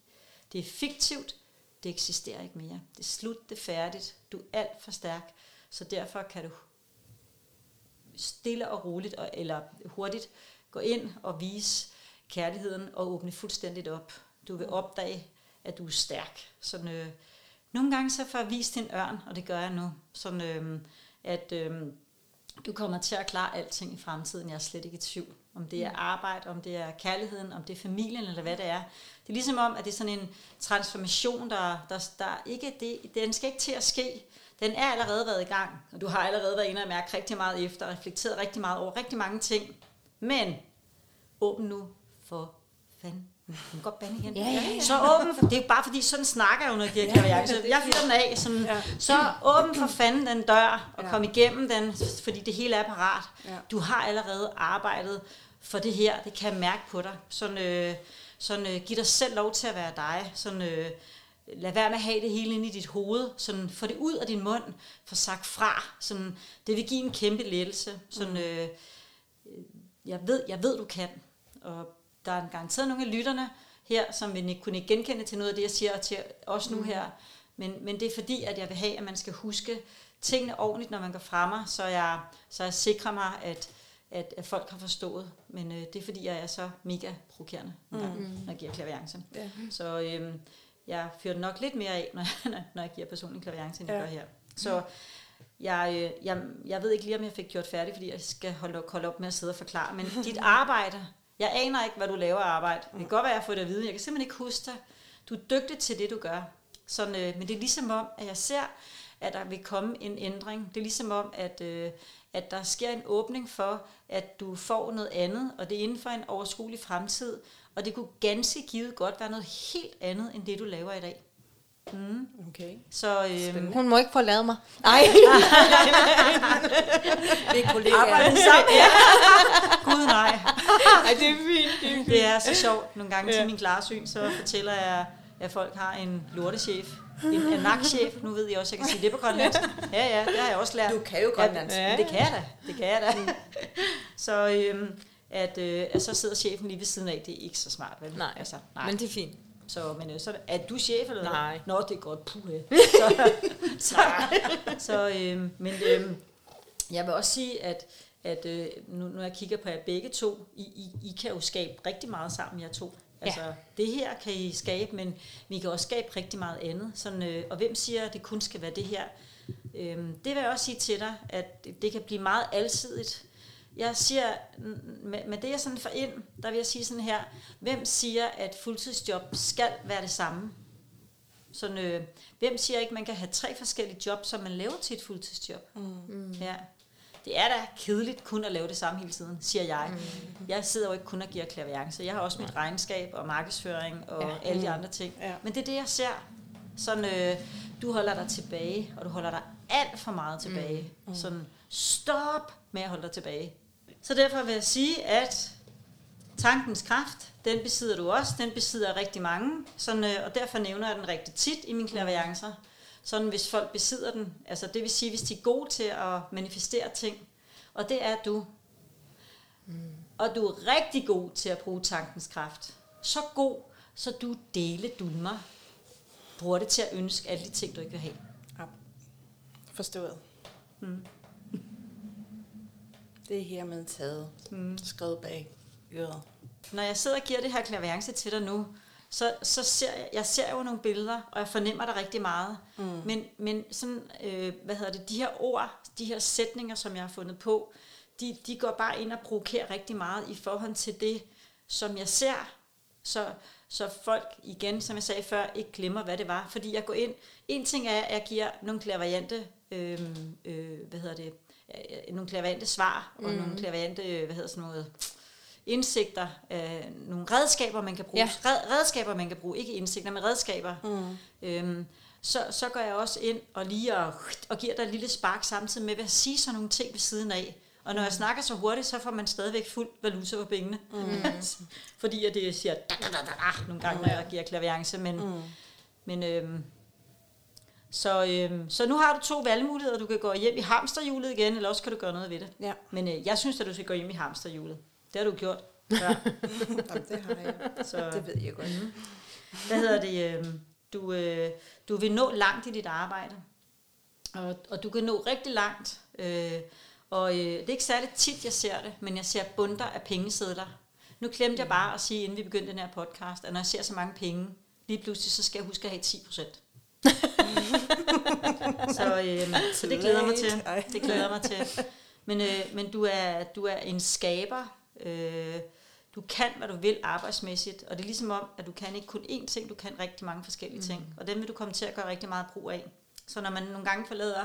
det er fiktivt. Det eksisterer ikke mere. Det er slut. Det er færdigt. Du er alt for stærk. Så derfor kan du stille og roligt, og, eller hurtigt, gå ind og vise kærligheden og åbne fuldstændigt op. Du vil opdage, at du er stærk. Sådan, øh, nogle gange så får jeg vist en ørn, og det gør jeg nu, sådan, øh, at øh, du kommer til at klare alting i fremtiden. Jeg er slet ikke i tvivl. Om det er arbejde, om det er kærligheden, om det er familien, eller hvad det er. Det er ligesom om, at det er sådan en transformation, der, der, der ikke, det, den skal ikke til at ske. Den er allerede været i gang, og du har allerede været inde og mærke rigtig meget efter, og reflekteret rigtig meget over rigtig mange ting. Men åbn nu for fanden. Kan godt bande igen. Ja, ja, ja. Så åben for, det er jo bare fordi, sådan snakker jeg jo, når jeg giver klaviance. Jeg fyrer den af, sådan, Ja. så åben for fanden den dør, og Ja. kom igennem den, fordi det hele er parat. Ja. Du har allerede arbejdet for det her, det kan jeg mærke på dig. Sådan, øh, sådan øh, giv dig selv lov til at være dig. Sådan, øh, lad være med at have det hele inde i dit hoved. Sådan, få det ud af din mund. Få sagt fra. Sådan, det vil give en kæmpe lettelse. Sådan, øh, jeg, ved, jeg ved, du kan. Og der er garanteret nogle af lytterne her, som vil ikke kunne genkende til noget af det, jeg siger, og til os nu her. Men, men det er fordi, at jeg vil have, at man skal huske tingene ordentligt, når man går frem mig, så jeg, så jeg sikrer mig, at, at, at folk har forstået. Men øh, det er fordi, jeg er så mega provokerende, mm. når jeg giver klaviance. Ja. Så øhm, jeg fyrer nok lidt mere af, når jeg, når jeg giver personen klaviance, end jeg Ja. gør her. Så jeg, øh, jeg, jeg ved ikke lige, om jeg fik gjort færdig, fordi jeg skal holde, holde op med at sidde og forklare. Men dit arbejde, jeg aner ikke, hvad du laver af arbejde. Det kan godt være, at jeg får det at vide. Jeg kan simpelthen ikke huske dig. Du er dygtig til det, du gør. Sådan, øh, men det er ligesom om, at jeg ser, at der vil komme en ændring. Det er ligesom om, at, øh, at der sker en åbning for, at du får noget andet, og det er inden for en overskuelig fremtid. Og det kunne ganske givet godt være noget helt andet, end det, du laver i dag. Okay. Så øh, Hun må ikke forlade mig. Nej. Det er kollegaer. arbejde sammen. Ja. Gud nej. Ej, det er fint. Det er fint. Det er så sjovt. Nogle gange til Ja. min klarsyn, så fortæller jeg, at folk har en lortechef. En anakchef. Nu ved jeg også, at jeg kan sige det på grønlandsk. Ja, ja, det har jeg også lært. Du kan jo grønlandsk. Ja, det kan jeg da. Det kan jeg da. Så øhm, at, øh, at så sidder chefen lige ved siden af, det er ikke så smart, vel? Nej, altså, nej. men det er fint. Så, men øh, så er du chef, eller? Nej. Nå, det er godt. Puh, så, så, så øhm, men øhm, jeg vil også sige, at, at øh, nu, når jeg kigger på jer begge to, I, I, I kan jo skabe rigtig meget sammen, jer to. Altså, det her kan I skabe, men vi kan også skabe rigtig meget andet. Sådan, øh, og hvem siger, at det kun skal være det her? Øhm, det vil jeg også sige til dig, at det, det kan blive meget alsidigt. Jeg siger, med, med det jeg sådan får ind, der vil jeg sige sådan her, hvem siger, at fuldtidsjob skal være det samme? Sådan, øh, hvem siger ikke, man kan have tre forskellige jobs, som man laver til et fuldtidsjob? Mm. Ja. Det er da kedeligt kun at lave det samme hele tiden, siger jeg. Mm. Jeg sidder jo ikke kun og giver klaviance. Jeg har også mit regnskab og markedsføring og ja. alle de andre ting. Ja. Men det er det, jeg ser. Sådan, øh, du holder dig tilbage, og du holder dig alt for meget tilbage. Mm. Sådan, stop med at holde dig tilbage. Så derfor vil jeg sige, at tankens kraft, den besidder du også. Den besidder rigtig mange. Sådan, øh, og derfor nævner jeg den rigtig tit i mine klaviancer. Sådan hvis folk besidder den. Altså det vil sige, hvis de er gode til at manifestere ting. Og det er du. Mm. Og du er rigtig god til at bruge tankens kraft. Så god, så du dele dulmer. Bruger det til at ønske alle de ting, du ikke vil have. Ja. Forstået. Mm. Det er hermed taget. Mm. Skrevet bag øret. Når jeg sidder og giver det her klaviance til dig nu, så, så ser jeg, jeg ser jo nogle billeder, og jeg fornemmer dig rigtig meget. Mm. Men, men sådan, øh, hvad hedder det, de her ord, de her sætninger, som jeg har fundet på, de, de går bare ind og provokerer rigtig meget i forhold til det, som jeg ser. Så, så folk igen, som jeg sagde før, ikke glemmer, hvad det var. Fordi jeg går ind, en ting er, at jeg giver nogle klaverjante, øh, øh, hvad hedder det, øh, nogle klaverjante svar, og nogle klaverjante, øh, hvad hedder sådan noget, indsigter, øh, nogle redskaber, man kan bruge. Ja. Red, redskaber, man kan bruge. Ikke indsigter, men redskaber. Mm. Øhm, så, så går jeg også ind og lige og, og giver dig et lille spark samtidig med at sige sådan nogle ting ved siden af. Og når jeg snakker så hurtigt, så får man stadigvæk fuld valuta på pengene. Mm. Fordi at det siger da, da, da, da, da, nogle gange, når jeg giver klaviance. Men, mm. men øhm, så, øhm, så nu har du to valgmuligheder. Du kan gå hjem i hamsterhjulet igen, eller også kan du gøre noget ved det. Ja. Men øh, jeg synes, at du skal gå hjem i hamsterhjulet. Det har du gjort. Ja. Jamen, det har jeg. Så, Det ved jeg godt. Mm. hvad hedder det? Øh, du, øh, du vil nå langt i dit arbejde. Og, og du kan nå rigtig langt. Øh, og øh, det er ikke særlig tit, jeg ser det, men jeg ser bunder af pengesedler. Nu glemte jeg bare at sige, inden vi begyndte den her podcast, at når jeg ser så mange penge, lige pludselig, så skal jeg huske at have 10 procent. så, øh, så det glæder mig til. Det glæder mig til. Men, øh, men du, er, du er en skaber. Øh, du kan, hvad du vil arbejdsmæssigt. Og det er ligesom om, at du kan ikke kun én ting, du kan rigtig mange forskellige ting. Og dem vil du komme til at gøre rigtig meget brug af. Så når man nogle gange forlader,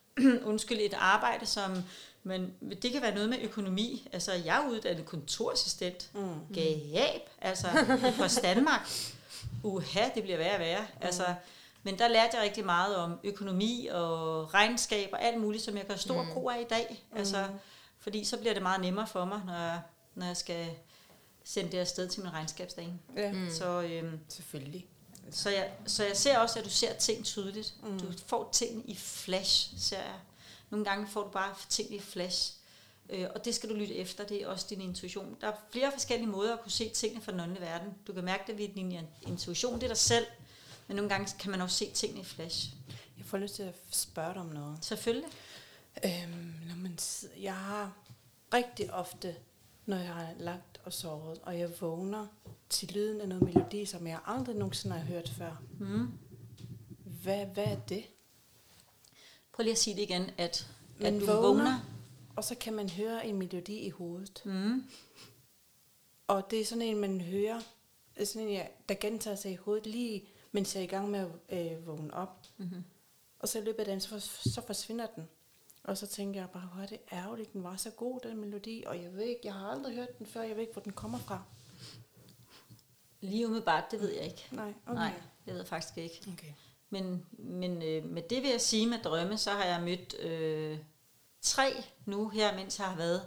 undskyld, et arbejde, som men det kan være noget med økonomi. Altså, jeg er uddannet kontorassistent. Mm. Gab, altså fra Danmark. Uha, det bliver værre og værre. Mm. Altså, men der lærte jeg rigtig meget om økonomi og regnskab og alt muligt, som jeg gør stor mm. brug af i dag. Altså, mm. Fordi så bliver det meget nemmere for mig, når jeg, når jeg skal sende det afsted til min regnskabsdag. Ja. Mm. Så, øhm, Selvfølgelig. Så jeg, så jeg ser også, at du ser ting tydeligt. Mm. Du får ting i flash, ser jeg. Nogle gange får du bare ting i flash. Øh, og det skal du lytte efter, det er også din intuition. Der er flere forskellige måder at kunne se tingene fra den åndelige verden. Du kan mærke det ved din intuition, det er dig selv. Men nogle gange kan man også se tingene i flash. Jeg får lyst til at spørge dig om noget. Selvfølgelig. Øhm, når man, jeg har rigtig ofte, når jeg har lagt og sovet, og jeg vågner til lyden af noget melodi, som jeg aldrig nogensinde har hørt før. Mm. Hvad, hvad er det? Prøv lige at sige det igen, at, man at du vågner, vågner, og så kan man høre en melodi i hovedet. Mm. Og det er sådan en, man hører, er sådan en, der gentager sig i hovedet lige, mens jeg er i gang med at øh, vågne op. Mm-hmm. Og så i løbet af den, så, så forsvinder den. Og så tænker jeg bare, hvor er det ærgerligt, den var så god, den melodi, og jeg ved ikke, jeg har aldrig hørt den før, jeg ved ikke, hvor den kommer fra. Lige umiddelbart, det ved jeg ikke. Nej, okay. Nej, det ved jeg faktisk ikke. Okay. Men, men øh, med det vil jeg sige med drømme, så har jeg mødt øh, tre nu her, mens jeg har været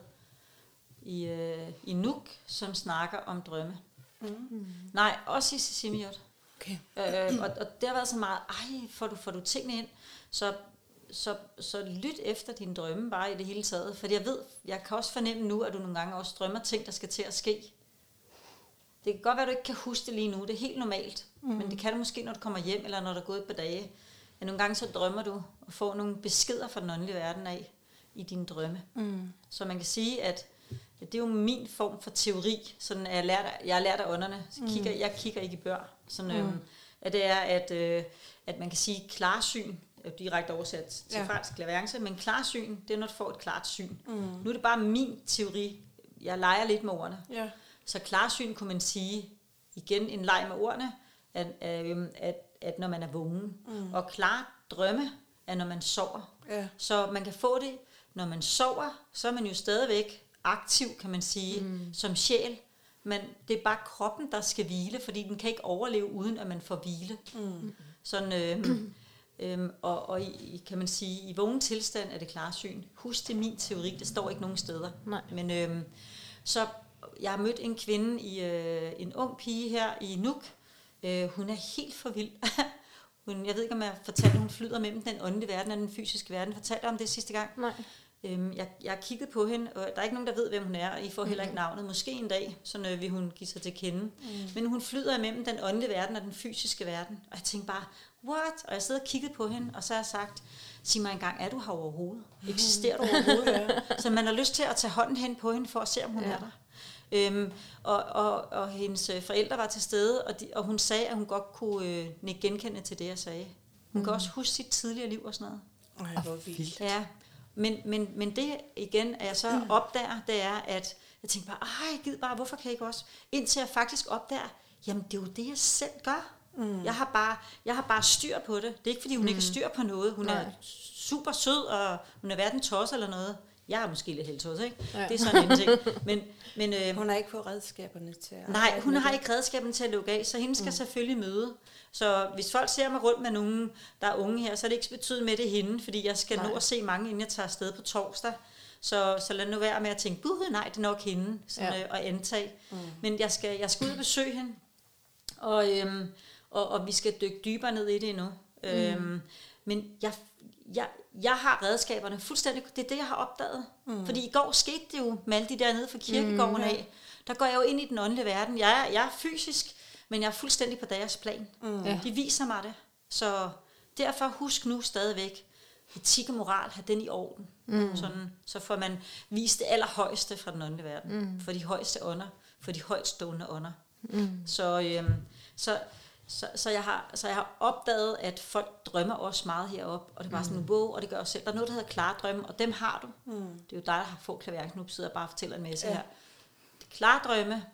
i, øh, i Nuuk, som snakker om drømme. Mm. Nej, også i Sisimiot. Okay. Øh, og, og det har været så meget, ej, får du, får du tingene ind? Så, så, så lyt efter dine drømme bare i det hele taget. For jeg ved, jeg kan også fornemme nu, at du nogle gange også drømmer ting, der skal til at ske. Det kan godt være, at du ikke kan huske det lige nu. Det er helt normalt. Mm. Men det kan du måske, når du kommer hjem, eller når der er gået et par dage. Ja, nogle gange så drømmer du og får nogle beskeder fra den åndelige verden af i dine drømme. Mm. Så man kan sige, at det er jo min form for teori. Sådan, at jeg, lært, jeg har lært af ånderne. Så kigger, mm. Jeg kigger ikke i bør. Sådan, mm. øhm, at det er, at, øh, at man kan sige klarsyn, direkte oversat til ja. fransk klaverance, men klarsyn, det er, når du får et klart syn. Mm. Nu er det bare min teori. Jeg leger lidt med ordene. Ja. Så klarsyn kunne man sige, igen en leg med ordene, at, øh, at, at når man er vågen. Mm. Og klar drømme er, når man sover. Ja. Så man kan få det, når man sover, så er man jo stadigvæk aktiv, kan man sige, mm. som sjæl. Men det er bare kroppen, der skal hvile, fordi den kan ikke overleve, uden at man får hvile. Mm. Sådan, øh, øh, og, og i, kan man sige, i vågen tilstand er det klarsyn. Husk, det min teori, det står ikke nogen steder. Nej. Men øh, så jeg har mødt en kvinde, i øh, en ung pige her i Nuuk. Øh, hun er helt for vild. hun, jeg ved ikke, om jeg fortalte, hun flyder mellem den åndelige verden og den fysiske verden. Fortalte om det sidste gang? Nej. Øhm, jeg, jeg har kigget på hende, og der er ikke nogen, der ved, hvem hun er, og I får heller ikke mhm. navnet. Måske en dag, så øh, vil hun give sig til kende. Mm. Men hun flyder imellem den åndelige verden og den fysiske verden. Og jeg tænkte bare, what? Og jeg sidder og kigget på hende, og så har jeg sagt, sig mig engang, er du her overhovedet? Eksisterer du overhovedet? så man har lyst til at tage hånden hen på hende, for at se, om hun ja. er der. Øhm, og, og, og hendes øh, forældre var til stede, og, de, og hun sagde, at hun godt kunne øh, genkende til det, jeg sagde. Hun mm. kan også huske sit tidligere liv og sådan noget. Ej, hvor vildt. Ja, men, men, men det igen, at jeg så mm. opdager, det er, at jeg tænker bare, ej, gid bare, hvorfor kan jeg ikke også? Indtil jeg faktisk opdager, jamen det er jo det, jeg selv gør. Mm. Jeg, har bare, jeg har bare styr på det. Det er ikke, fordi hun mm. ikke har styr på noget. Hun Nej. er super sød, og hun er hverken tosset eller noget. Jeg er måske lidt helt tosset, ikke? Ja. Det er sådan en ting. Men, men, øh, hun har ikke fået redskaberne til at Nej, hun har ikke redskaberne til at lukke af, så hende skal mm. selvfølgelig møde. Så hvis folk ser mig rundt med nogen, der er unge her, så er det ikke betydet med det hende, fordi jeg skal nej. nå at se mange, inden jeg tager afsted på torsdag. Så, så lad nu være med at tænke, buh, nej, det er nok hende, sådan, ja. øh, og antage. Mm. Men jeg skal, jeg skal ud og besøge hende, og, øhm, og, og vi skal dykke dybere ned i det endnu. Mm. Øhm, men jeg, jeg, jeg har redskaberne fuldstændig, det er det, jeg har opdaget. Mm. Fordi i går skete det jo med alle de der nede fra kirkegården mm, af. Der går jeg jo ind i den åndelige verden. Jeg er, jeg er fysisk, men jeg er fuldstændig på deres plan. Mm. Ja. De viser mig det. Så derfor husk nu stadigvæk, etik og moral, have den i orden. Mm. Sådan, så får man vist det allerhøjeste fra den åndelige verden. Mm. For de højeste ånder, for de højtstående ånder. Mm. Så, øhm, så så, så, jeg har, så jeg har opdaget, at folk drømmer også meget herop og det er bare mm. sådan, wow, og det gør også selv. Der er noget, der hedder klare drømme, og dem har du. Mm. Det er jo dig, der har fået klaverknub, sidder bare og fortæller en masse ja. her. Klare drømme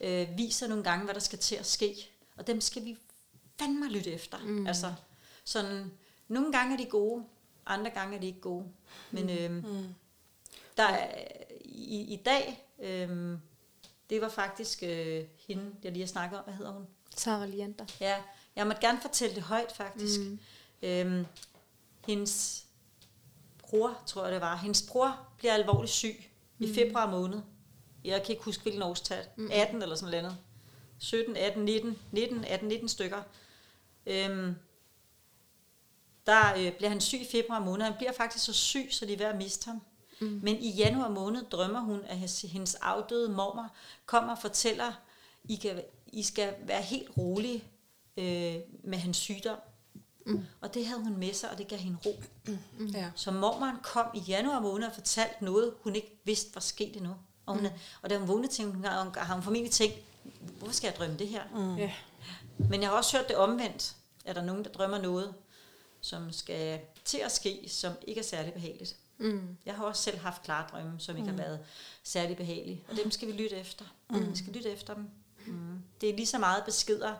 øh, viser nogle gange, hvad der skal til at ske, og dem skal vi fandme lytte efter. Mm. Altså, sådan, nogle gange er de gode, andre gange er de ikke gode. Men øh, mm. der er, i, i dag, øh, det var faktisk øh, hende, jeg lige har snakket om, hvad hedder hun? Sarah Liander. Ja, jeg måtte gerne fortælle det højt faktisk. Mm. Øhm, hendes bror, tror jeg det var, hendes bror bliver alvorligt syg mm. i februar måned. Jeg kan ikke huske, hvilken årstal. Mm. 18 eller sådan noget. 17, 18, 19, 19, 18, 19 stykker. Øhm, der øh, bliver han syg i februar måned. Han bliver faktisk så syg, så de er ved at miste ham. Mm. Men i januar måned drømmer hun, at hendes afdøde mormor kommer og fortæller, I, kan, I skal være helt rolige øh, med hans sygdom. Mm. Og det havde hun med sig, og det gav hende ro. Mm. Ja. Så mormoren kom i januar måned og fortalte noget, hun ikke vidste var sket endnu. Og, hun, mm. og da hun vågnede, tænkte hun, har hun formentlig tænkt, hvorfor skal jeg drømme det her? Mm. Ja. Men jeg har også hørt det omvendt. Er der nogen, der drømmer noget, som skal til at ske, som ikke er særlig behageligt? Mm. Jeg har også selv haft klare drømme, som ikke mm. har været særlig behagelige. Og dem skal vi lytte efter. Mm. Vi skal lytte efter dem. Mm. Det er lige så meget beskeder,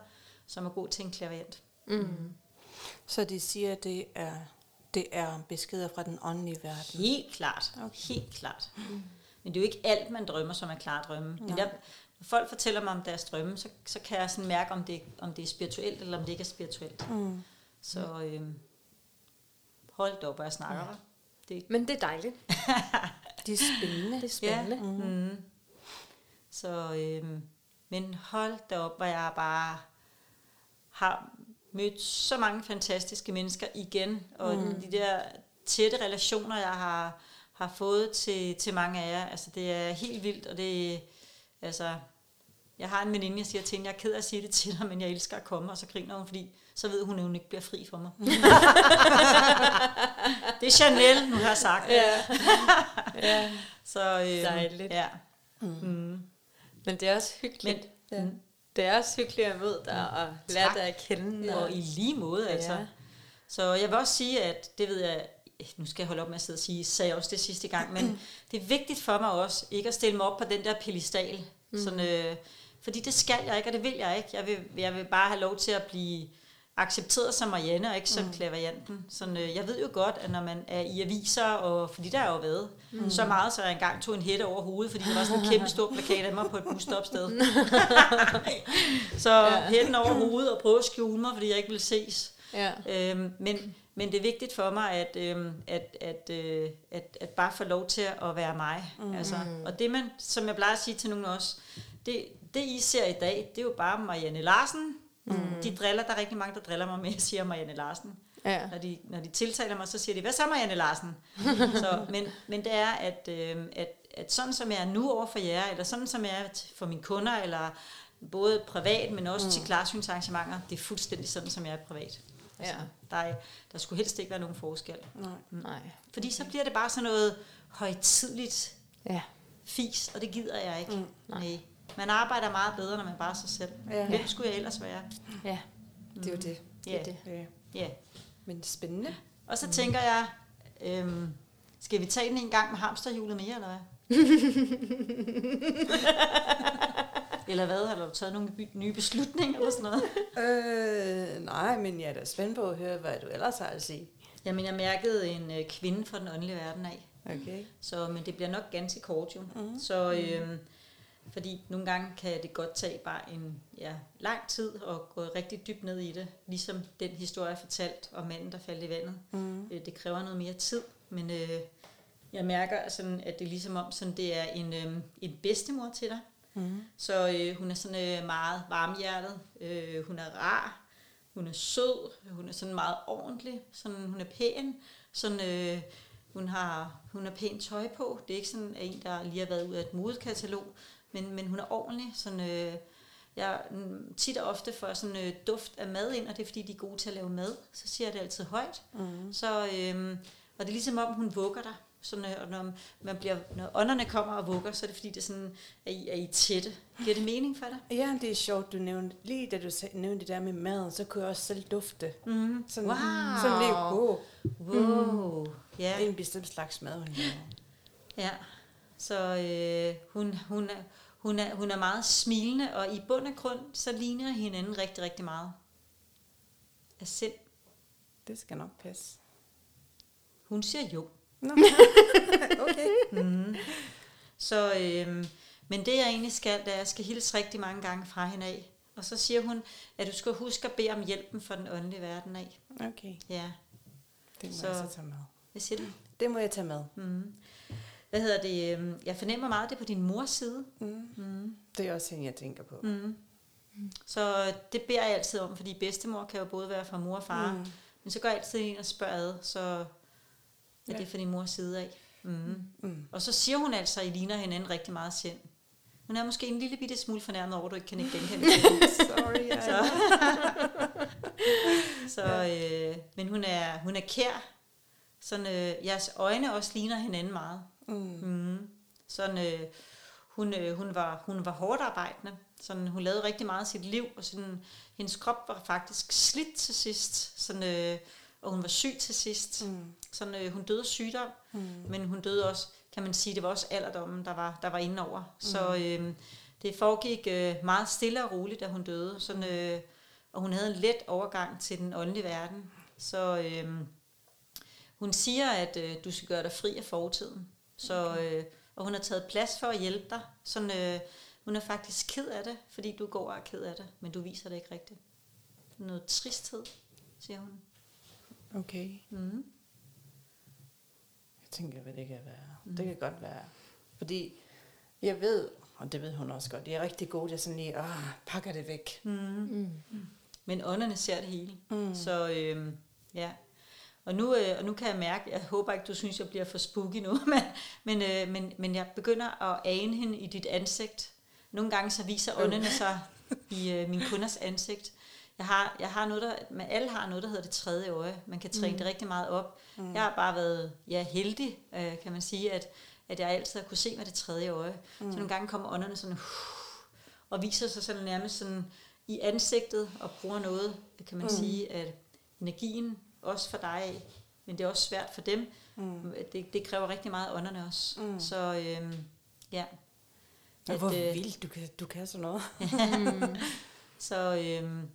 som at gå til en klaverant. Mm. Så de siger, at det er, det er beskeder fra den åndelige verden? Helt klart. Okay. Helt klart. Mm. Men det er jo ikke alt, man drømmer, som er klare drømme. Men jeg, når folk fortæller mig om deres drømme, så, så kan jeg sådan mærke, om det, om det er spirituelt, eller om det ikke er spirituelt. Mm. Så øhm, hold da op, jeg snakker. Ja. Det. Men det er dejligt. det er spændende. Det er spændende. Ja. Mm. Mm. Så, øhm, men hold da op, hvor jeg bare har mødt så mange fantastiske mennesker igen, og mm. de der tætte relationer, jeg har, har fået til, til mange af jer, altså det er helt vildt, og det altså, jeg har en veninde, jeg siger til hende, jeg er ked af at sige det til dig, men jeg elsker at komme, og så griner hun, fordi så ved hun, at hun ikke bliver fri for mig. det er Chanel, nu har sagt. Ja. ja. Så, øhm, Dejligt. Ja. Mm. Mm. Men det er også hyggeligt. Men, ja. Mm. Det er også hyggeligt at møde dig og lære dig at kende. Og, og i lige måde, altså. Ja. Så jeg vil også sige, at det ved jeg, nu skal jeg holde op med at sidde og sige, sagde jeg også det sidste gang, men det er vigtigt for mig også, ikke at stille mig op på den der pedestal. Mm. Sådan, øh, fordi det skal jeg ikke, og det vil jeg ikke. Jeg vil, jeg vil bare have lov til at blive accepteret som Marianne, og ikke som mm. klaverjanten. Sådan, øh, jeg ved jo godt, at når man er i aviser, og fordi der er jo været mm. så meget, så jeg engang tog en hætte over hovedet, fordi der var sådan en kæmpe stor plakat af mig på et busstopsted. så ja. hætten over hovedet og prøve at skjule mig, fordi jeg ikke ville ses. Ja. Øhm, men, men det er vigtigt for mig, at, øhm, at, at, øh, at, at bare få lov til at være mig. Mm. Altså, og det man, som jeg plejer at sige til nogen også, det, det I ser i dag, det er jo bare Marianne Larsen, Mm. De driller, der er rigtig mange, der driller mig med at sige Marianne Larsen. Ja. Når, de, når de tiltaler mig, så siger de, hvad så Marianne Larsen? så, men, men det er, at, øh, at, at sådan som jeg er nu over for jer, eller sådan som jeg er for mine kunder, eller både privat, men også mm. til klarsynsarrangementer, det er fuldstændig sådan, som jeg er privat. Altså, ja. der, er, der skulle helst ikke være nogen forskel. Nej. Mm. Nej. Fordi så bliver det bare sådan noget højtidligt ja. fis, og det gider jeg ikke. Mm. Nej. Man arbejder meget bedre, når man bare er sig selv. Ja. Hvem skulle jeg ellers være? Ja, det er jo det. det, er det. Ja. ja. Men spændende. Og så mm. tænker jeg, øhm, skal vi tage den en gang med hamsterhjulet mere, eller hvad? eller hvad? Har du taget nogle nye beslutninger eller sådan noget? øh, nej, men jeg er da spændt på at høre, hvad du ellers har at sige. Jamen, jeg mærkede en øh, kvinde fra den åndelige verden af. Okay. Så, men det bliver nok ganske kort jo. Mm. Så øh, fordi nogle gange kan det godt tage bare en ja, lang tid at gå rigtig dybt ned i det. Ligesom den historie, jeg fortalt om manden, der faldt i vandet. Mm. Det kræver noget mere tid, men øh, jeg mærker, sådan, at det er ligesom om, sådan, det er en, øh, en bedstemor til dig. Mm. Så øh, hun er sådan øh, meget varmhjertet. Øh, hun er rar. Hun er sød. Hun er sådan meget ordentlig. Sådan, hun er pæn. Sådan, øh, hun har hun har pænt tøj på. Det er ikke sådan en, der lige har været ud af et modekatalog men, men hun er ordentlig. Sådan, øh, jeg tit og ofte får sådan øh, duft af mad ind, og det er fordi, de er gode til at lave mad. Så siger jeg det altid højt. Mm. Så, øh, og det er ligesom om, hun vugger dig. Sådan, øh, og når, man bliver, når ånderne kommer og vugger, så er det fordi, det er sådan, at I, er I tætte. Giver det mening for dig? Ja, det er sjovt, du nævnte. Lige da du nævnte det der med maden, så kunne jeg også selv dufte. Mm. Sådan, wow. Sådan lige, wow. wow. Mm. Ja. Det er en bestemt slags mad, hun laver. Ja. Så øh, hun, hun, er, hun, er, hun er meget smilende, og i bund og grund, så ligner hinanden rigtig, rigtig meget. Af sind. Det skal nok passe. Hun siger jo. Nå. okay. Mm. Så, øhm, men det jeg egentlig skal, det er, at jeg skal hilse rigtig mange gange fra hende af. Og så siger hun, at du skal huske at bede om hjælpen for den åndelige verden af. Okay, Ja, det må Så- så... jeg så tage med. hvad siger du? Det må jeg tage med. Mm. Hvad hedder det? øhm, Jeg fornemmer meget, det på din mors side. Mm. Mm. Det er også hende, jeg tænker på. Mm. Så det beder jeg altid om, fordi bedstemor kan jo både være fra mor og far. Mm. Men så går jeg altid ind og spørger ad, så er Ja. det fra din mors side af. Mm. Mm. Og så siger hun altså, at I ligner hinanden rigtig meget sind. Hun er måske en lille bitte smule fornærmet over, at du ikke kan ikke genkende hende. Sorry, Så, så øh, men hun er, hun er kær. Sådan, øh, jeres øjne også ligner hinanden meget. Mm. Mm. Sådan, øh, hun, øh, hun, var, hun var hårdt arbejdende. Sådan, hun lavede rigtig meget af sit liv, og sådan, hendes krop var faktisk slidt til sidst. Sådan, øh, og hun var syg til sidst. Mm. Sådan, øh, hun døde af sygdom, Mm. men hun døde også, kan man sige, det var også alderdommen, der var, der var inde over. Mm. Så øh, det foregik øh, meget stille og roligt, da hun døde. Sådan, øh, og hun havde en let overgang til den åndelige verden. Så øh, hun siger, at øh, du skal gøre dig fri af fortiden. Så, øh, og hun har taget plads for at hjælpe dig. Sådan, øh, hun er faktisk ked af det, fordi du går og er ked af det, men du viser det ikke rigtigt. Noget tristhed, siger hun. Okay. Mm. Jeg tænker, hvad det kan være. Mm. Det kan godt være. Fordi jeg ved, og det ved hun også godt, jeg er rigtig god til sådan lige, ah, pakker det væk. Mm. Mm. Men ånderne ser det hele. Mm. Så øh, ja. Og nu, øh, og nu kan jeg mærke, jeg håber ikke, du synes, jeg bliver for spooky nu, men, men, øh, men, men jeg begynder at ane hende i dit ansigt. Nogle gange så viser åndene sig i øh, min kunders ansigt. Jeg har, jeg har noget, der, men alle har noget, der hedder det tredje øje. Man kan træne mm. det rigtig meget op. Mm. Jeg har bare været ja, heldig, øh, kan man sige, at, at jeg altid har kunne se med det tredje øje. Mm. Så nogle gange kommer ånderne sådan, uh, og viser sig sådan nærmest sådan i ansigtet og bruger noget, kan man mm. sige, at energien også for dig af, men det er også svært for dem. Mm. Det, det kræver rigtig meget ånderne også. Mm. Så øhm, ja. At, hvor øh, vildt du kan, du kan sådan noget. Så øhm,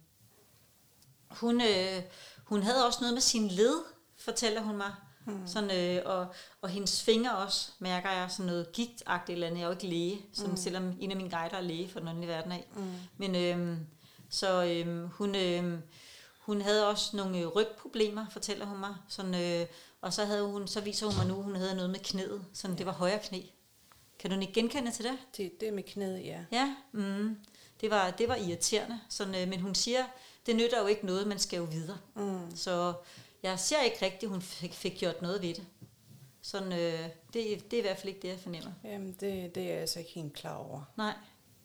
hun, øh, hun havde også noget med sin led, fortæller hun mig. Mm. Sådan, øh, og, og hendes fingre også, mærker jeg, sådan noget gigtagtigt eller andet. Jeg er jo ikke læge, sådan, mm. selvom en af mine guider er læge for den åndelige verden af. Mm. Men øhm, så øhm, hun, øhm, hun havde også nogle øh, rygproblemer, fortæller hun mig. Sådan, øh, og så, havde hun, så viser hun mig nu, hun havde noget med knæet. Sådan, det var højre knæ. Kan du ikke genkende til det? Det, det med knæet, ja. Ja, mm, det, var, det var irriterende. Sådan, øh, men hun siger, det nytter jo ikke noget, man skal jo videre. Mm. Så jeg ser ikke rigtigt, hun fik, fik gjort noget ved det. Sådan, øh, det, det er i hvert fald ikke det, jeg fornemmer. Jamen, det, det er jeg altså ikke helt klar over, Nej,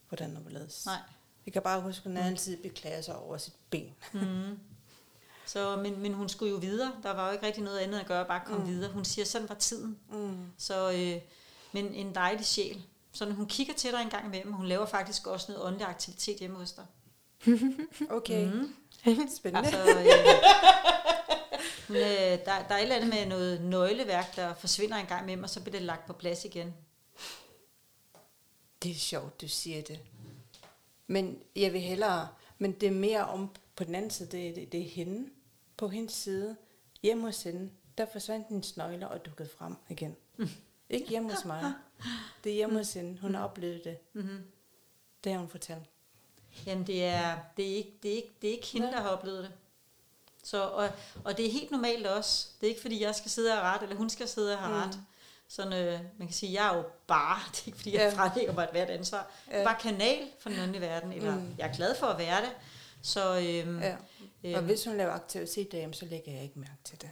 hvordan det hvorledes. nej. Jeg kan bare huske, at hun altid beklager sig over sit ben. Mm. Så, men, men hun skulle jo videre. Der var jo ikke rigtig noget andet at gøre, bare komme mm. videre. Hun siger, sådan var tiden. Mm. Så, øh, men en dejlig sjæl. Så hun kigger til dig en gang imellem, hun laver faktisk også noget åndelig aktivitet hjemme hos dig. Okay, Mm. spændende. Så, øh, hun, øh, der, der er et eller andet med noget nøgleværk, der forsvinder en gang imellem, og så bliver det lagt på plads igen. Det er sjovt, du siger det. Men jeg vil hellere, men det er mere om på den anden side, det, det, det er hende. På hendes side, hjemme hos hende, der forsvandt hendes nøgler og dukkede frem igen. Mm. Ikke hjemme hos mig. Det er hjemme hos hende. Hun har oplevet det. Mm-hmm. Det har hun fortalt. Jamen, det er, det, er ikke, det, er ikke, det er ikke hende, Nej. der har oplevet det. Så, og, og det er helt normalt også. Det er ikke, fordi jeg skal sidde og ret, eller hun skal sidde og have Mm. Sådan, øh, man kan sige, jeg er jo bare, det er ikke fordi, jeg Ja. fralægger mig et hvert ansvar. Jeg er Ja. bare kanal for den åndelige verden, eller Mm. jeg er glad for at være det. Så øhm, Ja. øhm, Og hvis hun laver aktivitet derhjemme, så lægger jeg ikke mærke til det.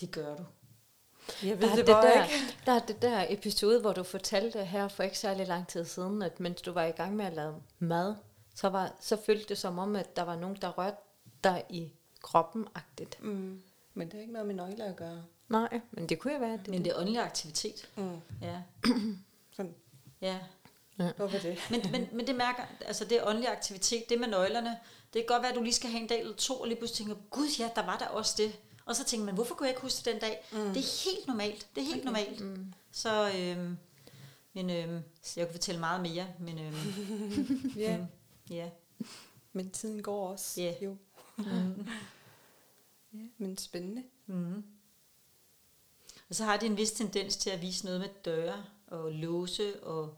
det gør du. Jeg Der ved er, det bare der, ikke. der er det der episode, hvor du fortalte her for ikke særlig lang tid siden, at mens du var i gang med at lave mad, så, var, så føltes det som om, at der var nogen, der rørte dig i kroppen-agtigt. Mm. Men det har ikke noget med nøgler at gøre. Nej, men det kunne jo være, det, Men det er åndelig aktivitet. Mm. Ja. Sådan, ja. hvorfor det? Men, men, men det mærker, altså det er åndelig aktivitet, det med nøglerne, det kan godt være, at du lige skal have en dag eller to, og lige pludselig tænker, gud ja, der var der også det. Og så tænker man, hvorfor kunne jeg ikke huske det den dag? Mm. Det er helt normalt, det er helt okay. normalt. Mm. Så, øhm, men øhm, så jeg kunne fortælle meget mere, men øhm, Ja, ja. men tiden går også. Ja. Jo. Mm. Ja, men spændende. Mm. Og så har de en vis tendens til at vise noget med døre og låse og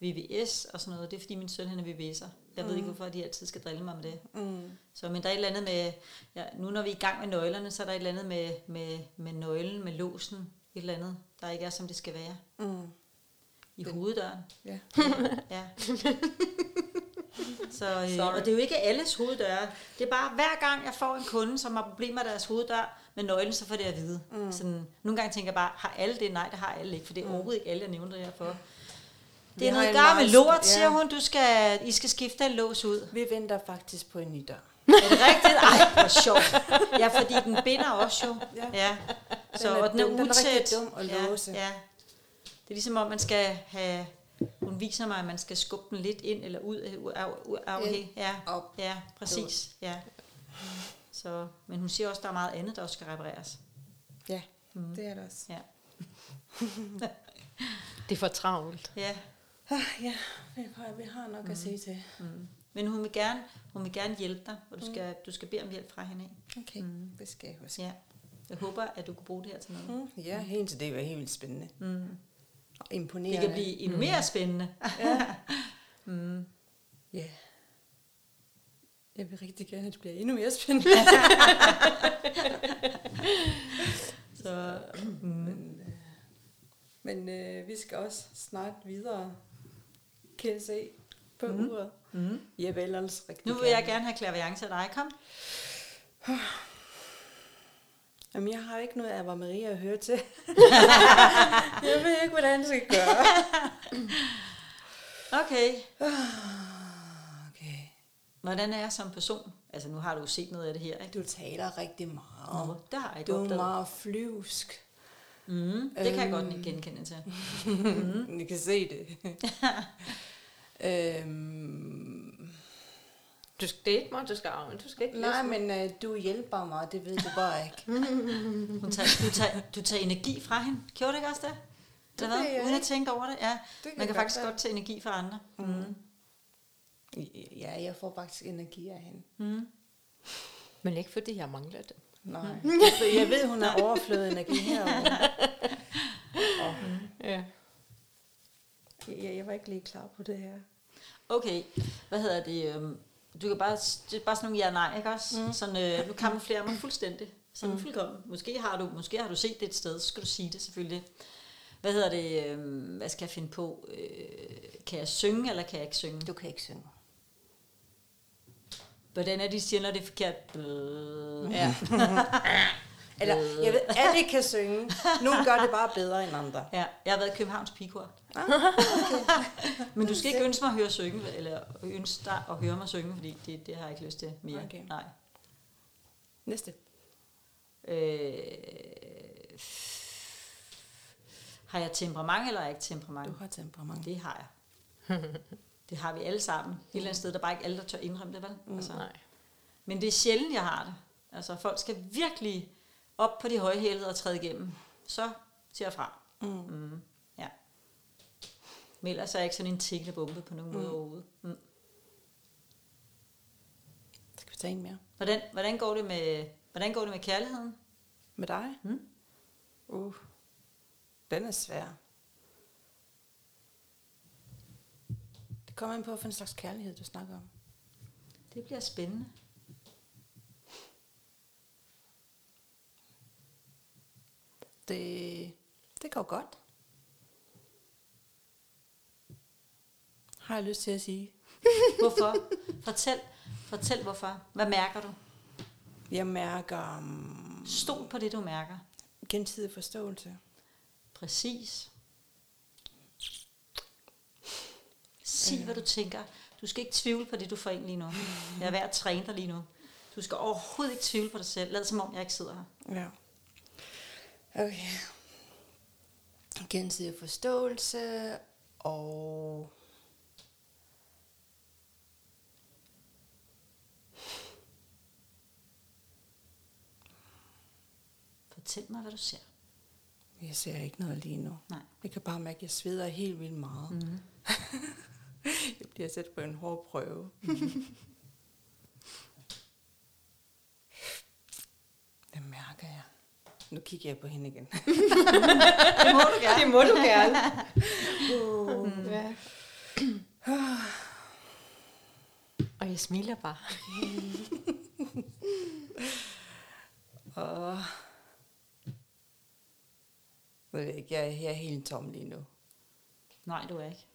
VVS og sådan noget. Det er fordi min søn han er VVS'er. Jeg mm. ved ikke, hvorfor de altid skal drille mig med det. Mm. Så, men der er et eller andet med, ja, nu når vi er i gang med nøglerne, så er der et eller andet med, med, med nøglen, med låsen, et eller andet, der ikke er, som det skal være. Mm. I hoveddøren. Ja. Ja. Så, øh, Sorry. og det er jo ikke alles hoveddøre. Det er bare, hver gang jeg får en kunde, som har problemer med deres hoveddør med nøglen, så får det at vide. Mm. Sådan, nogle gange tænker jeg bare, har alle det? Nej, det har alle ikke, for det er overhovedet ikke alle, jeg nævner det her for. Det Vi er noget gør med lort, ja. siger hun. Du skal, I skal skifte en lås ud. Vi venter faktisk på en ny dør. Er det rigtigt? Ej, hvor sjovt. Ja, fordi den binder også jo. Ja. ja. Så, Den er og den er dum. Den er rigtig utæt. dum at ja, låse. Ja. Det er ligesom om, man skal have... Hun viser mig, at man skal skubbe den lidt ind eller ud. af-. Ja, op. ja, præcis. Ja. Så, men hun siger også, at der er meget andet, der også skal repareres. Ja, mm. det er det også. Ja. Det er for travlt. ja. Ah, ja, vi har, nok mm. at se til. Mm. Men hun vil gerne, hun vil gerne hjælpe dig, og du skal, du skal bede om hjælp fra hende af. Okay, mm. det skal jeg huske. Ja. Jeg håber, at du kan bruge det her til noget. Mm. Ja, helt til det var helt vildt spændende. Mm. Og Det imponerende. kan blive endnu mere spændende. Ja. Ja. Jeg vil rigtig gerne, at det bliver endnu mere spændende. Så, Men, øh, men øh, vi skal også snart videre, kan jeg se, på mm. uret. mm. Jeg vil ellers rigtig Nu vil jeg gerne have klaviance af dig. Kom. Jamen, jeg har ikke noget af var Maria at høre til. jeg ved ikke, hvordan jeg skal gøre. Okay. Okay. Hvordan er jeg som person? Altså, nu har du jo set noget af det her, ikke? Du taler rigtig meget. Nå, det har jeg ikke du er opdaget. meget flyvsk. Mm, det kan jeg godt Øhm. genkende til. Mm. Jeg kan se det. øhm, Du skal, det er ikke mig, du skal arve, du skal ikke nej, men øh, du hjælper mig, det ved du bare ikke. Hun tager, du, tager, du tager energi fra hende. Gjorde du ikke også det? Det ved jeg Uden at tænke over det? Ja. kan Man kan faktisk være. godt tage energi fra andre. Mm. Ja, jeg får faktisk energi af hende. Mm. Men ikke fordi jeg mangler det. Nej. For jeg ved, hun har overflødet energi herovre. Og Ja. jeg, jeg var ikke lige klar på det her. Okay, hvad hedder det? øhm, Du kan bare, det er bare sådan nogle ja nej, ikke også? Mm. Sådan, øh, du kamuflerer mig fuldstændig. Sådan mm. fuldkommen. Måske har, du, måske har du set det et sted, så skal du sige det selvfølgelig. Hvad hedder det? Øh, hvad skal jeg finde på? Øh, kan jeg synge, eller kan jeg ikke synge? Du kan ikke synge. Hvordan er de siger, når det er forkert? Øh. Ja. Eller, jeg ved, alle kan synge. Nogle gør det bare bedre end andre. Ja, jeg har været i Københavns Pigekor. Men du skal ikke ønske mig at høre synge, eller ønske dig at høre mig synge, fordi det, det har jeg ikke lyst til mere. Okay. Nej. Næste. Øh, har jeg temperament, eller har jeg ikke temperament? Du har temperament. Det har jeg. det har vi alle sammen. Et eller andet sted, der er bare ikke alle, der tør indrømme det, vel? Mm. Altså. Nej. Men det er sjældent, jeg har det. Altså, folk skal virkelig op på de høje hælede og træde igennem. Så siger jeg fra. Mm. Mm. Ja. Men ellers er jeg ikke sådan en tikkende bombe på nogen mm. måde overhovedet. Mm. Skal vi tage en mere? Hvordan, hvordan, går det med, hvordan går det med kærligheden? Med dig? Mm. Uh, den er svær. Det kommer ind på, hvilken slags kærlighed du snakker om. Det bliver spændende. Det, det går godt. Har jeg lyst til at sige. Hvorfor? Fortæl, fortæl hvorfor. Hvad mærker du? Jeg mærker um, Stol på det, du mærker. gensidig forståelse. Præcis. Sig, hvad du tænker. Du skal ikke tvivle på det, du får ind lige nu. Jeg er ved at træne dig lige nu. Du skal overhovedet ikke tvivle på dig selv. Lad som om, jeg ikke sidder her. Ja. Okay. Gensidig forståelse og Fortæl mig, hvad du ser. jeg ser ikke noget lige nu. Nej. Jeg kan bare mærke, at jeg sveder helt vildt meget. Mm. jeg bliver sat på en hård prøve. Mm. Hvad mærker jeg? Nu kigger jeg på hende igen. Det må du gerne. Det må du gerne. Uh. Ja. Og jeg smiler bare. Og... Jeg ved ikke, jeg er, jeg er helt tom lige nu. Nej, du er ikke.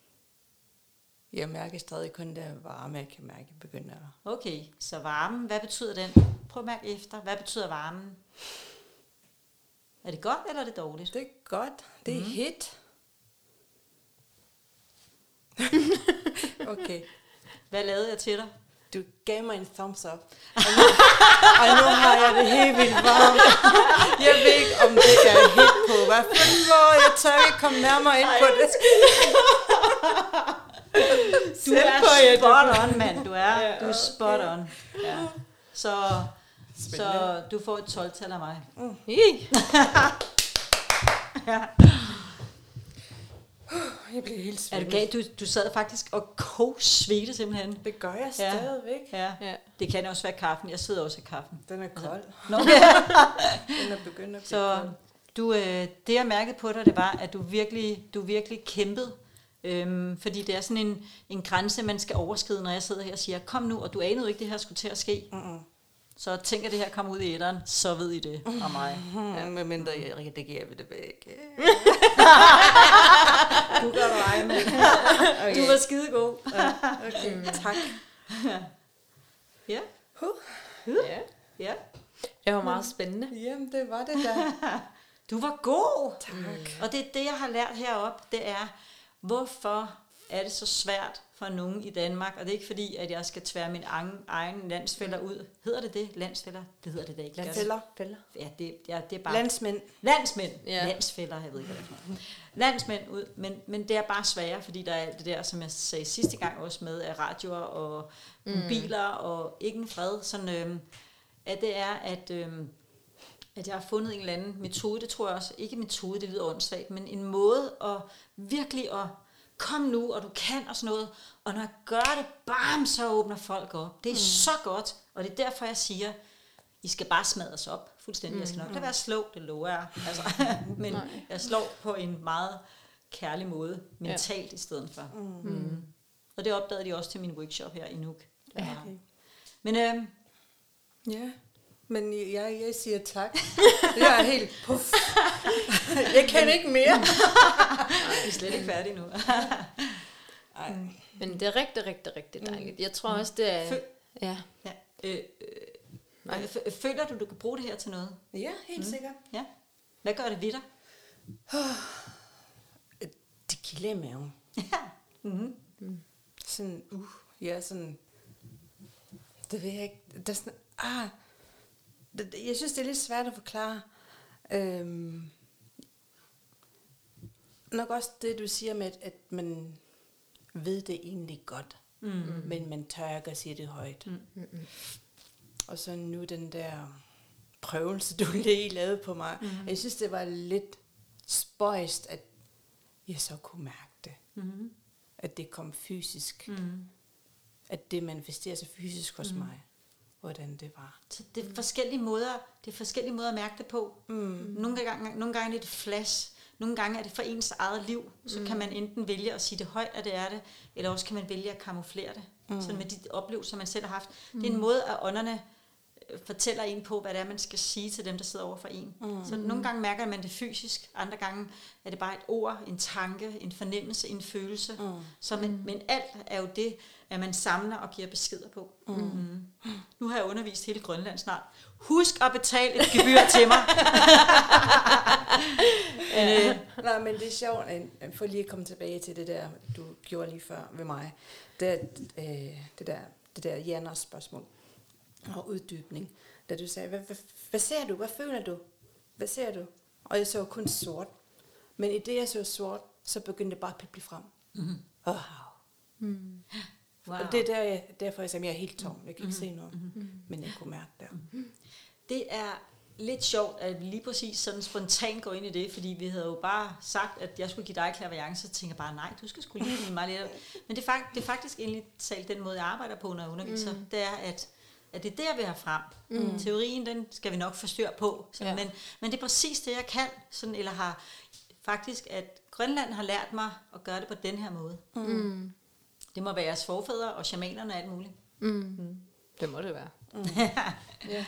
Jeg mærker stadig kun der varme, jeg kan mærke, begynder. Okay, så varmen, hvad betyder den? Prøv at mærke efter. Hvad betyder varmen? Er det godt, eller er det dårligt? Det er godt. Det er mm. hit. okay. Hvad lavede jeg til dig? Du gav mig en thumbs up. Og nu, og nu har jeg det helt vildt varmt. Jeg ved ikke, om det er hit på. Hvad fanden hvor? Jeg tør ikke komme nærmere ind på det. Du er spot on, mand. Du er, du er spot on. Ja. Så, så du får et 12-tal af mig. ja. Jeg bliver helt Er svimmel. du gal? Du, du sad faktisk og kog-svedte simpelthen. Det gør jeg Ja. stadigvæk. Ja. Ja. Det kan også være kaffen. Jeg sidder også i kaffen. Den er kold. Nå, Den er begyndt at blive så kold. du, øh, det jeg mærkede på dig, det var, at du virkelig, du virkelig kæmpede. Øhm, fordi det er sådan en, en grænse, man skal overskride, når jeg sidder her og siger, kom nu, og du anede jo ikke, det her skulle til at ske. Mm-mm. Så tænk, at det her kommer ud i æderen, så ved I det om mig. Ja. Med mindre jeg redigerer vi det væk. Du gør dig, mand. Okay. Du var skide god. Ja, okay. Tak. Ja, Huh. ja. ja. Det var meget spændende. Jamen, det var det der. Du var god. Tak. Og det er det, jeg har lært heroppe, det er, hvorfor er det så svært for nogen i Danmark, og det er ikke fordi, at jeg skal tvære min egen, egen landsfælder ud. Hedder det det? Landsfælder? Det hedder det da ikke. det? Fælder. Ja, det, ja, det er bare... Landsmænd. Landsmænd. Ja. Landsfælder, jeg ved ikke, hvad det er. Landsmænd ud, men, men det er bare sværere, fordi der er alt det der, som jeg sagde sidste gang også med, af radioer og mobiler og ikke en fred. Sådan, øhm, at det er, at, øhm, at jeg har fundet en eller anden metode, det tror jeg også, ikke metode, det lyder åndssvagt, men en måde at virkelig at kom nu, og du kan og sådan noget. Og når jeg gør det, bam, så åbner folk op. Det er mm. så godt, og det er derfor, jeg siger, I skal bare smadres op fuldstændig. Jeg skal nok lade være slå, det lover jeg. Altså, men Nej. jeg slår på en meget kærlig måde, mentalt ja. i stedet for. Mm. Mm. Og det opdagede de også til min workshop her i Nuuk. Ja. Okay. Men øh, Ja. Men jeg, jeg siger tak. Jeg er helt puff. Jeg kan ikke mere. vi er slet ikke færdige nu. Ej. Men det er rigtig, rigtig, rigtig dejligt. Jeg tror også, det er... Fø- Ja. ja. øh, øh, øh, f- føler du, du kan bruge det her til noget? Ja, helt mm. sikkert. Ja. Hvad gør det ved dig? Det kilder i maven. Ja. Mm-hmm. Sådan, uh, ja, sådan... Det ved jeg ikke. Der er sådan, ah, jeg synes, det er lidt svært at forklare. Øhm, nok også det, du siger med, at, man ved det egentlig godt, mm. men man tør ikke at sige det højt. Mm. Og så nu den der prøvelse, du lige lavede på mig. Mm. Jeg synes, det var lidt spøjst, at jeg så kunne mærke det. Mm-hmm. At det kom fysisk. Mm. At det manifesterer sig fysisk hos mm. mig. Hvordan det var. Så det er forskellige måder, det er forskellige måder at mærke det på. Mm. Nogle, gange, nogle gange er det et flash, nogle gange er det for ens eget liv. Så mm. kan man enten vælge at sige det højt, at det er det, eller også kan man vælge at kamuflere det. Mm. Sådan med de oplevelser, man selv har haft. Mm. Det er en måde, at ånderne fortæller en på, hvad det er, man skal sige til dem, der sidder over for en. Mm. Så nogle gange mærker man det fysisk, andre gange er det bare et ord, en tanke, en fornemmelse, en følelse. Mm. Så men, men alt er jo det, at man samler og giver beskeder på. Mm. Mm. Nu har jeg undervist hele Grønland snart. Husk at betale et gebyr til mig. men, øh, Nej, men det er sjovt, at- for lige at komme tilbage til det der, du gjorde lige før ved mig. Det, øh, det der, det der Janners spørgsmål og uddybning. Da du sagde, hvad, hvad, hvad ser du? Hvad føler du? Hvad ser du? Og jeg så kun sort. Men i det, jeg så sort, så begyndte det bare at pible frem. Mm-hmm. Wow. wow. Og det er der, jeg, derfor, jeg sagde, jeg er helt tom. Jeg kan ikke se noget. Mm-hmm. Men jeg kunne mærke det. Det er lidt sjovt, at vi lige præcis sådan spontant går ind i det, fordi vi havde jo bare sagt, at jeg skulle give dig klaverjance, så tænker bare, nej, du skal sgu lige mig lidt. Men det er, fakt, det er faktisk egentlig talt den måde, jeg arbejder på, når jeg underviser. Mm. Det er, at at det er der, vi har frem. Mm. Teorien, den skal vi nok få styr på. Så, Ja. ja. men, men det er præcis det, jeg kan, sådan, eller har faktisk, at Grønland har lært mig at gøre det på den her måde. Mm. Det må være jeres forfædre og shamanerne og alt muligt. Mm. Det må det være. Ja.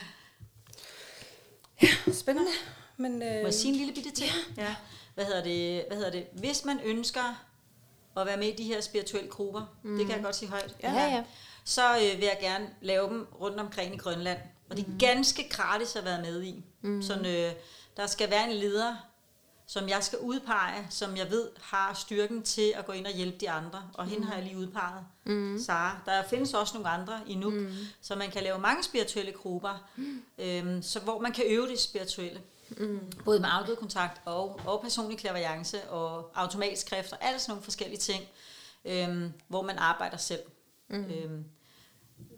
ja, spændende. Men, øh, Må jeg sige en lille bitte ting? Ja. Hvad hedder det? Hvad hedder det? Hvis man ønsker at være med i de her spirituelle grupper, mm. det kan jeg godt sige højt, Ja, ja. Så øh, vil jeg gerne lave dem rundt omkring i Grønland. Og det er ganske gratis at være med i. Mm. Sådan, øh, der skal være en leder, som jeg skal udpege, som jeg ved har styrken til at gå ind og hjælpe de andre. Og hende har jeg lige udpeget. Mm. Sara. Der findes også nogle andre i Nuuk, mm. så man kan lave mange spirituelle grupper, mm. øhm, så hvor man kan øve det spirituelle. Mm. Både med afdød kontakt og, og personlig klaverjance og automatskrift og alle sådan nogle forskellige ting, øhm, hvor man arbejder selv. Mm. Øhm,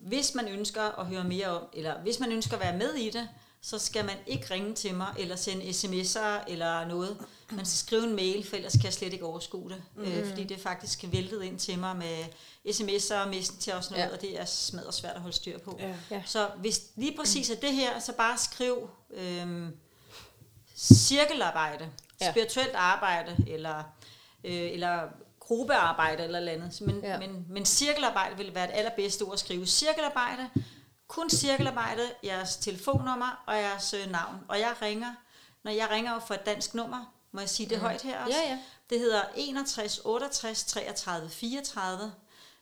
hvis man ønsker at høre mere om, eller hvis man ønsker at være med i det, så skal man ikke ringe til mig, eller sende sms'er, eller noget. Man skal skrive en mail, for ellers kan jeg slet ikke overskue det. Mm. Øh, fordi det er faktisk væltet ind til mig med sms'er og messenger og sådan noget, Ja. og det er smadret svært at holde styr på. Ja. Ja. Så hvis lige præcis er det her, så bare skriv øhm, cirkelarbejde, Ja. ja. spirituelt arbejde, eller, øh, eller gruppearbejde eller andet. Men, Ja. men, men cirkelarbejde vil være det allerbedste ord at skrive. Cirkelarbejde, kun cirkelarbejde, jeres telefonnummer og jeres øh, navn. Og jeg ringer, når jeg ringer for et dansk nummer, må jeg sige det højt her også? Ja, ja. Det hedder 61 68 33 34.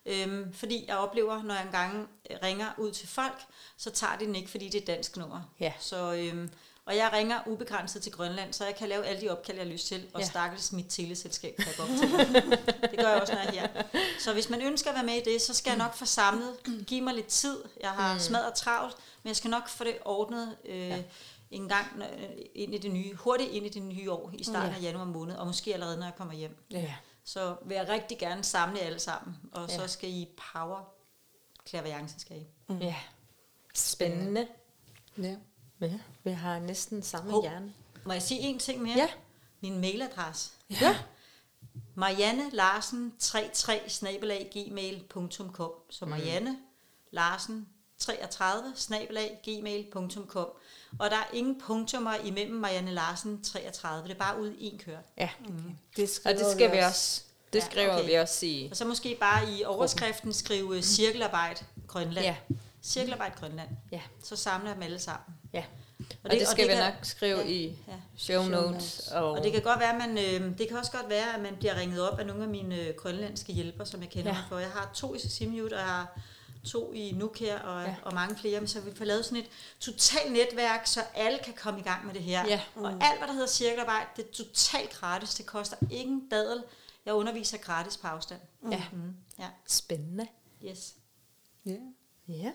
Øhm, fordi jeg oplever, når jeg engang ringer ud til folk, så tager de den ikke, fordi det er dansk nummer. Ja. Så, øhm, og jeg ringer ubegrænset til Grønland, så jeg kan lave alle de opkald, jeg har lyst til, og Ja. stakkels mit teleselskab kan jeg godt til. det gør jeg også, når jeg er her. Så hvis man ønsker at være med i det, så skal jeg nok få samlet, give mig lidt tid. Jeg har mm. smadret travlt, men jeg skal nok få det ordnet øh, ja. en gang øh, ind i det nye, hurtigt ind i det nye år, i starten Ja. af januar måned, og måske allerede, når jeg kommer hjem. Ja. Så vil jeg rigtig gerne samle jer alle sammen, og Ja. så skal I power klaverjance skal I. ja. Spændende. Ja. Ja, vi har næsten samme Hov. hjerne. Må jeg sige en ting mere? Ja. Min mailadresse. Ja. Marianne Larsen 33 gmail.com Så Marianne Larsen 33 gmail.com Og der er ingen punktummer imellem Marianne Larsen 33. Det er bare ud i en kør. Ja, Det og det skal vi også. Det Ja, skriver okay. vi også i. Og så måske bare i overskriften skrive cirkelarbejde Grønland. Ja. Cirkelarbejde Grønland. Ja. Så samler jeg dem alle sammen. Ja. Og Og det, det- det og skal det vi kan- nok skrive Ja, i ja. show notes. Og, Og det kan godt være, at man, øh, det kan også godt være, at man bliver ringet op af nogle af mine øh, grønlandske hjælpere, som jeg kender Ja. ja. for. Jeg har to i Sisimiut, og jeg har to i Nuuk her, og, Ja. og mange flere. Men så vi får lavet sådan et totalt netværk, så alle kan komme i gang med det her. Ja. Og alt, hvad der hedder cirkelarbejde, det er totalt gratis. Det koster ingen dadel. Jeg underviser gratis på afstand. Ja. Mm. Ja, Spændende. yes. Ja. Ja.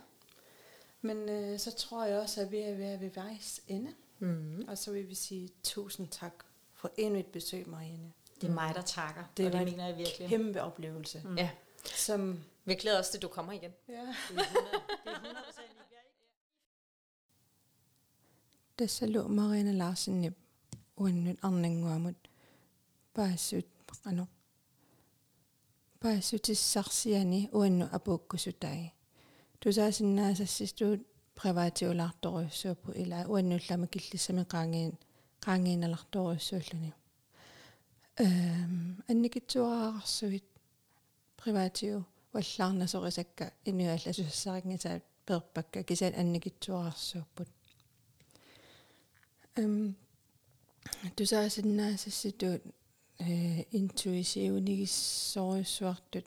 Men øh, så tror jeg også, at vi er ved at ved vejs ende. Mm. Og så vil vi sige tusind tak for endnu et besøg, Marianne. Det er mig, der takker. Det Det og det en mener jeg virkelig. Kæmpe oplevelse. Mm. Ja. Som, Vi glæder os til, at du kommer igen. ja. Det er 100, det er 100% I bliver ikke Tässä luo Marianne Larsen nip uannut arnanguamut paassut ano paassutissarsiani uannu apuukkusutai tusaasinnaasassis privaatiulartoruissuupu ila uannullama killissami qaangiin qaangiinalartoruissuulluni эм анникитсуаарсуит приватиу валлаарнасорисакка инуалласуссаригнисаат перпакка кисаат анникитсуаарсууппут эм тусаасиннаасасситут э интуисиунигиссоруйссуартут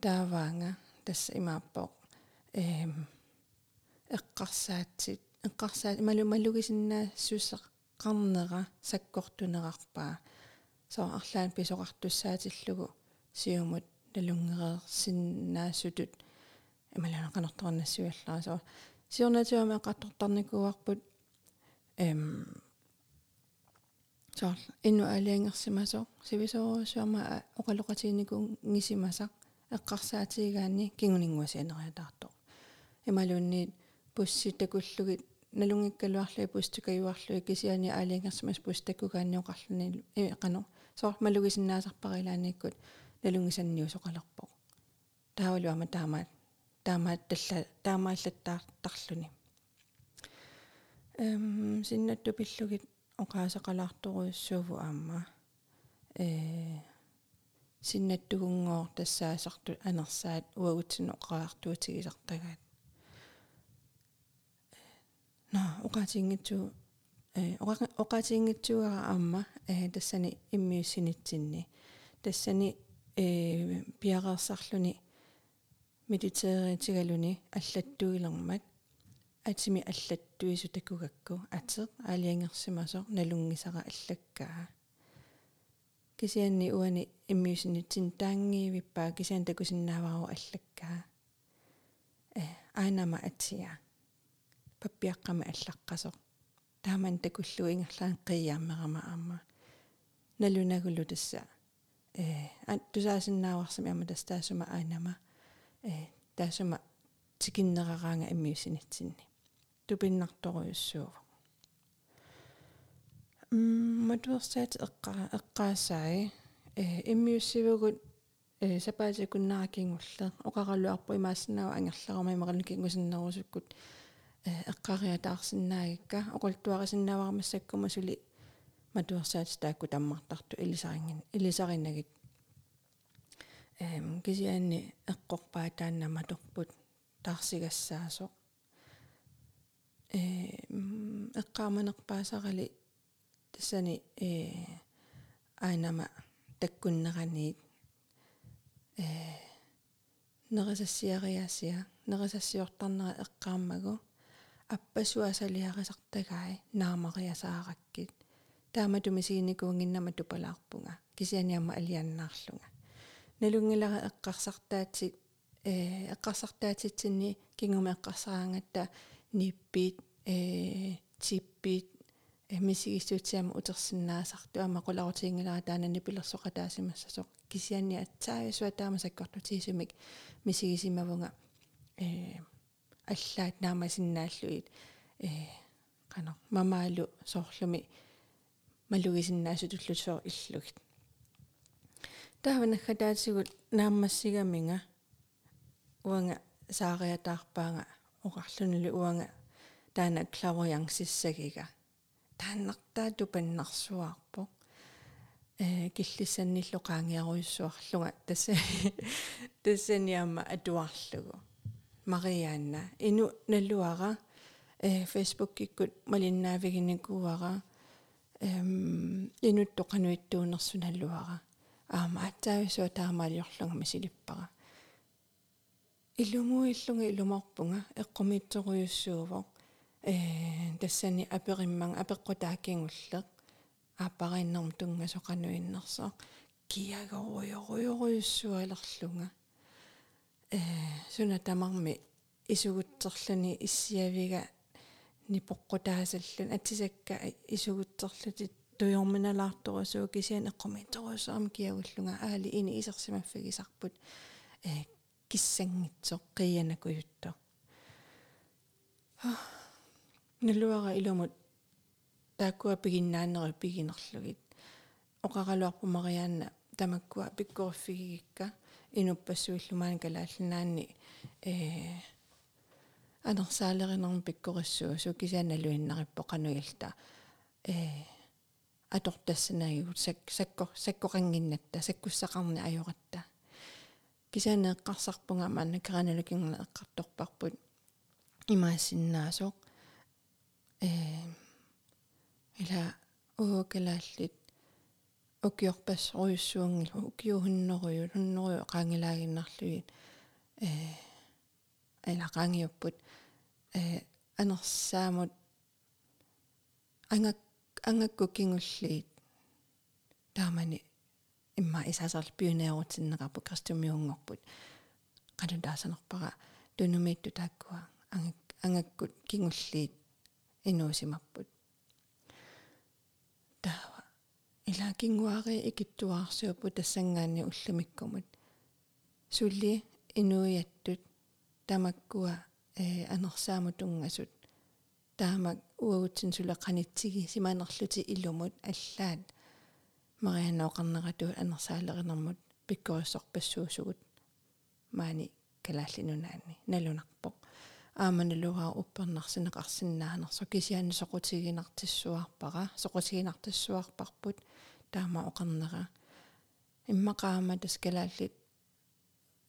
тааваанга тасса имааппоо эм эққарсаатсит эққарсаат малу малугисиннаассуусеқ қарнера саккортунеқарпаа со арлаан писоқартуссаатиллугу сиумут налунгереерсиннаассутут эмалана канарторнассуаллаа со сиорнатиуама қартортарникууарпут эм со инну алиангерсимасо сивисоруссуама э, оқалоқатиникунгисимасақ эққарсаатигаани кингунингуасианериатаартоқ ималуунниит пусситакуллугит налунгиккалуарлуи пустукаюарлуи кисиани аалиангерсимас пустаккугаанниоқарлуни эқано соор малугисиннаасарпарилааниккут налунгисанниусоқалерпо таавалуама таамаат таама талла таамааллаттаартарлуни эм синнатту пиллугит оқаасақалаарторуйуссууву аама э синнаттугунгоор тассаасарту анерсаат уагутсину оқаартуутигисартагаат на оқаатингитсу э оқаатингитсуара аама э тассани иммиуссинитсинни тассани э пиареерсарлуни медитериитигалуни аллаттуилермат атими аллаттуису такугакку атеқ аалиангерсимасо налунгисара аллаккаа кисианни уани иммиусинитсин таангиивиппаа кисиан такусиннаавару аллаккаа э айнама атсиа паппиаққама аллаққасо тааман такуллу ингерлаан қияммерама аама. Налунагулу тасса э ан тусаасиннааварсами ама тастаасума айнама. Э таасума тикиннерараанга иммиусинитсинни тупиннарторуйуссуува м матуерсаат эққа эққаасаи. Э иммиуссивгут э сапаатикуннаракингулле оқаралуарпу имаассинаа ангерларама имералукингусиннерусуккут э эққариатаарсинаагикка оқултуарисиннаавармассаккума сули матуерсаат таакку таммартарту илисарингин илисаринагит эм кисианни эққорпаа тааннама торпут таарсигассаасоқ э эққааманерпаасарали тассани э айнама таккуннераниит э нерисассиариасиа нерисассиортарнера эққааммагу аппасуасалиарисартагаи наамариасаараккит. Таама тумисигиникуунгиннама тупалаарпунга кисианиама алианнаарлунга налунгилара эққарсартаатсит э эққарсартаатитсинни кингума эққарсараангатта ниппит э типпит эмисигиссуутсиама утерсиннаасарту ама qulaarutiingilaa таанани пилерсоқатаасимассасоқ кисианни атсаависуа таама саккортутиисумик мисигисимавунга э аллаат наамасиннааллуит э қана мамаалу соорлуми малугисиннаасутуллусоо иллугит. Тааванаггатаатигут нааммассигаминга уанга саариатаарпаанга оқарлунили уанга таана клавоянгсиссагига тааннартаа тупаннарсуаарпо э киллиссаннилло qaangiaruissuarlunga тасса тассаниама атуарлугу Marianna inu nalluara э фейсбуккиккут малиннаавигинникууара эм инутто кануиттуунерсуналлуара аама атсаависуа таамаалиорлунгма силиппара иллумуиллунги илумарпунга эққумиитсоруйуссуувоқ э тассани аперимманга апеққутаакингуллеқ ааппариннэрм тунгасоқануиннэрсоқ киагоруйоруйоруйуссуалерлунга суна тамарми исугутсерлүни иссиавига нипоққутаасаллун атисакка исугутсерлути туйорминалаарторусуу кисиан эққумиторусаам киагуллунга аали ини исерсимаффигисарпут э киссангитсоқ қиянакуютто налуара илумут тааккуа пигиннааннери пигинерлугит оқаралуарпу мариаанна тамаккуа пиккорфигигикка инуппассуиллумаан калааллинаанни э анерсаалеринерм пиккориссуу сукисааналуиннариппо кануилта э атортассанаагигут сак сакко саккоқангиннатта саккуссақарни ajоратта кисаанеэққарсарпунга маанна кераналукингла эққарторпарпут имаассиннаасоқ э ила уукалааллит укиорпас руйуссуунгил укиухуннеруйу хуннеруйу qaangilaagиннарлугит э ила qaangiupput э анерсаамут ангак ангакку кингуллиит таамани имма исасарл пионеерутиннеқарпу кристумиунгорпут qanutaasанерпара тунумиитту тааккуа ангак ангаккут кингуллиит инуусимаппут таава ила кингуари икиттуаарсууппу тассангаани уллумиккумут. Сулли инуиаттут тамаккуа э анерсаамутунгасут таамак уагутсин сулеқанитсиги симаанерлути илумут аллаат. Марианаоқарнерату анерсаалеринэрмут пиккориссорпассуусугут маани калааллинунаани налунарпоқ ааманалугаа уппернарсинеқарсиннаанерсо кисиани соқутигинартиссуарпара соқутигинартиссуарпарпут таама оқарнера иммақаама таскалааллит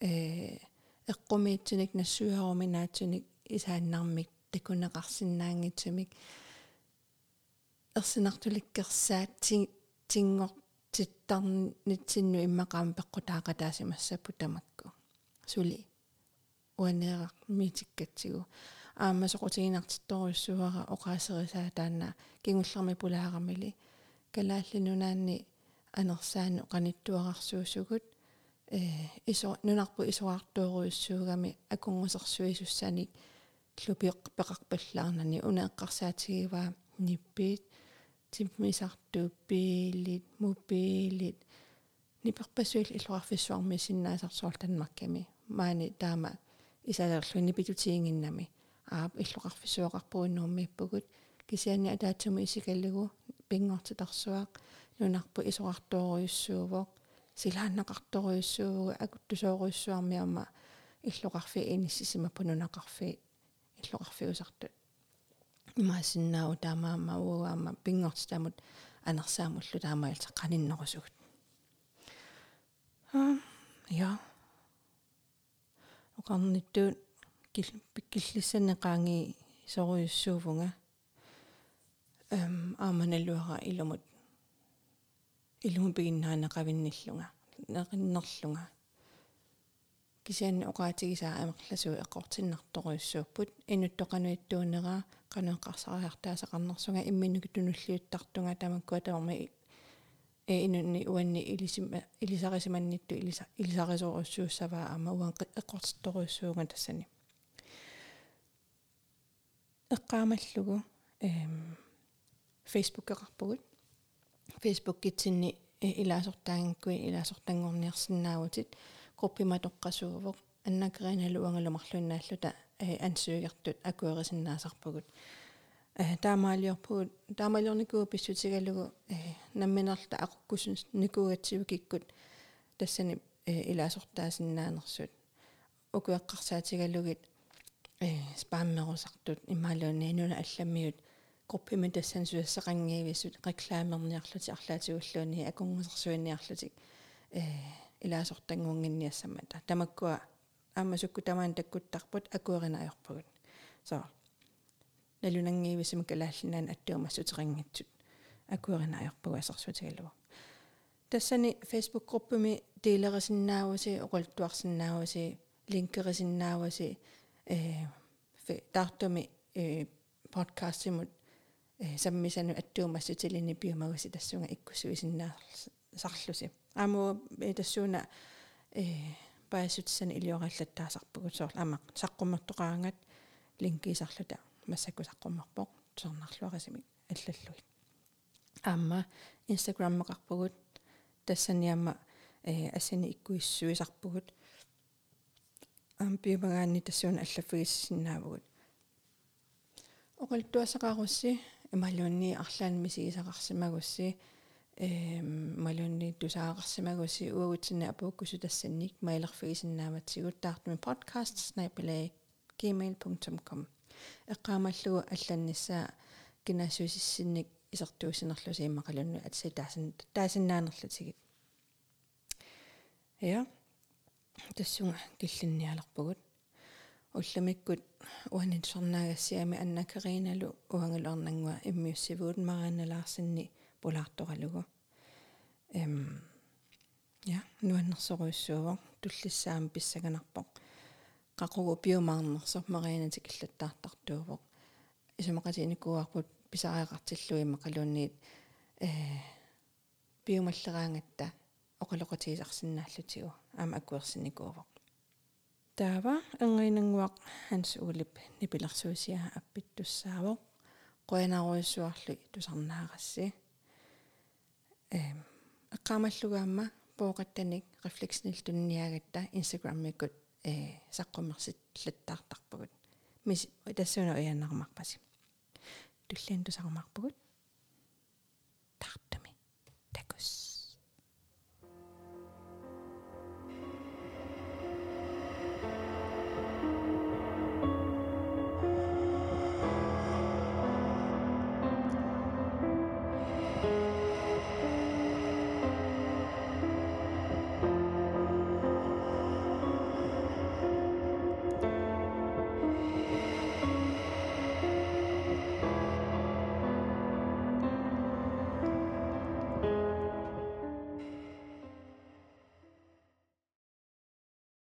э эққумиитсуник нассуаруминаатсуник исааннармик такунеқарсинаангитсумик ерсинартуликкерсаат тингор титтарнитсинну иммақаама пеққутаақатаасимассаппу тамакку сули. Уанеэра митиккатсигу аама соқутигинартитторуссуара оқаасерисаа таанна кингуллерми пулаарамили калааллинунаанни анерсаану қаниттуарарсуусугут э исо нунарпу исоартууруйуссуугами акунгусерсуисуссаник лупиоқ пеқарпаллаарнани унеэққарсаатигиваа ниппиит тиммисартууппиилит мупиилит ниперпасуил иллуарфиссуарми синнаасарсуар танмакками маани таама исалерлуни питутиингиннами аап иллуқарфиссуақарпуиннууммиппугут кисиани атаатсуми исикаллигу пингортитарсуaq нунарпу исоқартуориуссуувоқ силааннақарториуссууга акуттусоорюссуарми ама иллоқарфи иниссисимаппу нунақарфи иллоқарфиусартут имаасиннаау таамаама уугаама пингортитамут анерсаамуллу таамаалта қаниннерусугут аа я. Оқарниттуут пиккиллиссанеқаанги соруйуссуувнга ааманалуара илумут илуму пигиннаанеқавинниллунга неқиннерлунга кисианни оқаатигисаа амерласуу эққортиннарторуйуссууппут инуттоқануиттуунераа канеққарсариартаасақарнерсунга имминуки тунуллиуттартунга тамаккуа тамарми э инунни уанни илисима илисарисиманнитту илиса илисарисоруссууссаваа аама уан эққортитторуйуссуунга тассани. Эққаамаллугу эм Facebook-эqarpugut Facebook-kitsinni э, илаасортаангаккуи илаасортангорниарсинаавутит группима тоққасуувоқ аннакерингалуангалумарлуннааллута э, ансуигертут акуэрисиннаасарпугут таамаалиорпугут э, таамаалиорникуу писсутигалугу намминерта ақуккусун никуугатсивикиккут тассани илаасортаасиннаанерсут укуэққарсаатигалугит спаммерусартут имаалуунниануна алламмиут группима тассан суассақангиивисут рекламерниарлути арлаатигуллууни акунгусерсуинниарлутик э илаасортангунгинниассамата тамаккуа аамасукку тамаан таккуттарпут акуеринааёрпагут со налунангиивисима калааллинаан аттуумассутерингатсут акуеринааёрпагу асерсутигалугу тассани фейсбук группами дейлерисиннааваси оқалтуарсиннааваси линкерисиннааваси э таартуми э подкастимут э саммисану аттуумассутилини пиумагуси тассунга иккусуисиннаа сарлуси аму тассууна э паасутсан илиораллаттаасарпугут соор амақ саққуммертоқаангат линкисарлута массакку саққуммерпоқ сорнарлуарисимик аллаллугит аама инстаграммеқарпугут тассаниама э ассани иккуиссуисарпугут аам пиумагаанни тассууна аллаффигиссиннаавгут оқалтуасақарусси ималуунни арлаанми сигисақарсимагусси малунни тусаагаарсимагуси уагутсинна апууккусу тассанник маилерфигисиннааматсигут таартми podcast@gmail.com эққаамаллугу алланниссаа кинаасуисиссинник исертуусинерлуси иммақалунну атси таасан таасиннаанерлутигит я тассунга киллинниалерпугут улламиккут уанин сорнаагассиами аннакериналу уангалуарнангуа иммиуссивуут марианалаарсинни пулаарторалугу эм я нуаннерсоруйссуувор туллиссаам писсаганарпоқ қақугу пиумаарнерсо марианатик иллаттаартартуувоқ исумақатиникуарпут писариақартиллуи мақалуунниит э пиумаллераангатта оқалоқатигисарсинааллутигу аама акуерсиникуувоқ таава энгинангуақ ханс улип нипилерсуусиа аппиттуссаавоқ қоянаруйссуарлу тусарнааrassi эм аққамаллугаама пооқаттаник рефлекснил тунниагатта инстаграммиккут э саққуммерсит латтаартарпагут мис тассуна уяннармарпаси туллаан тусармарпагут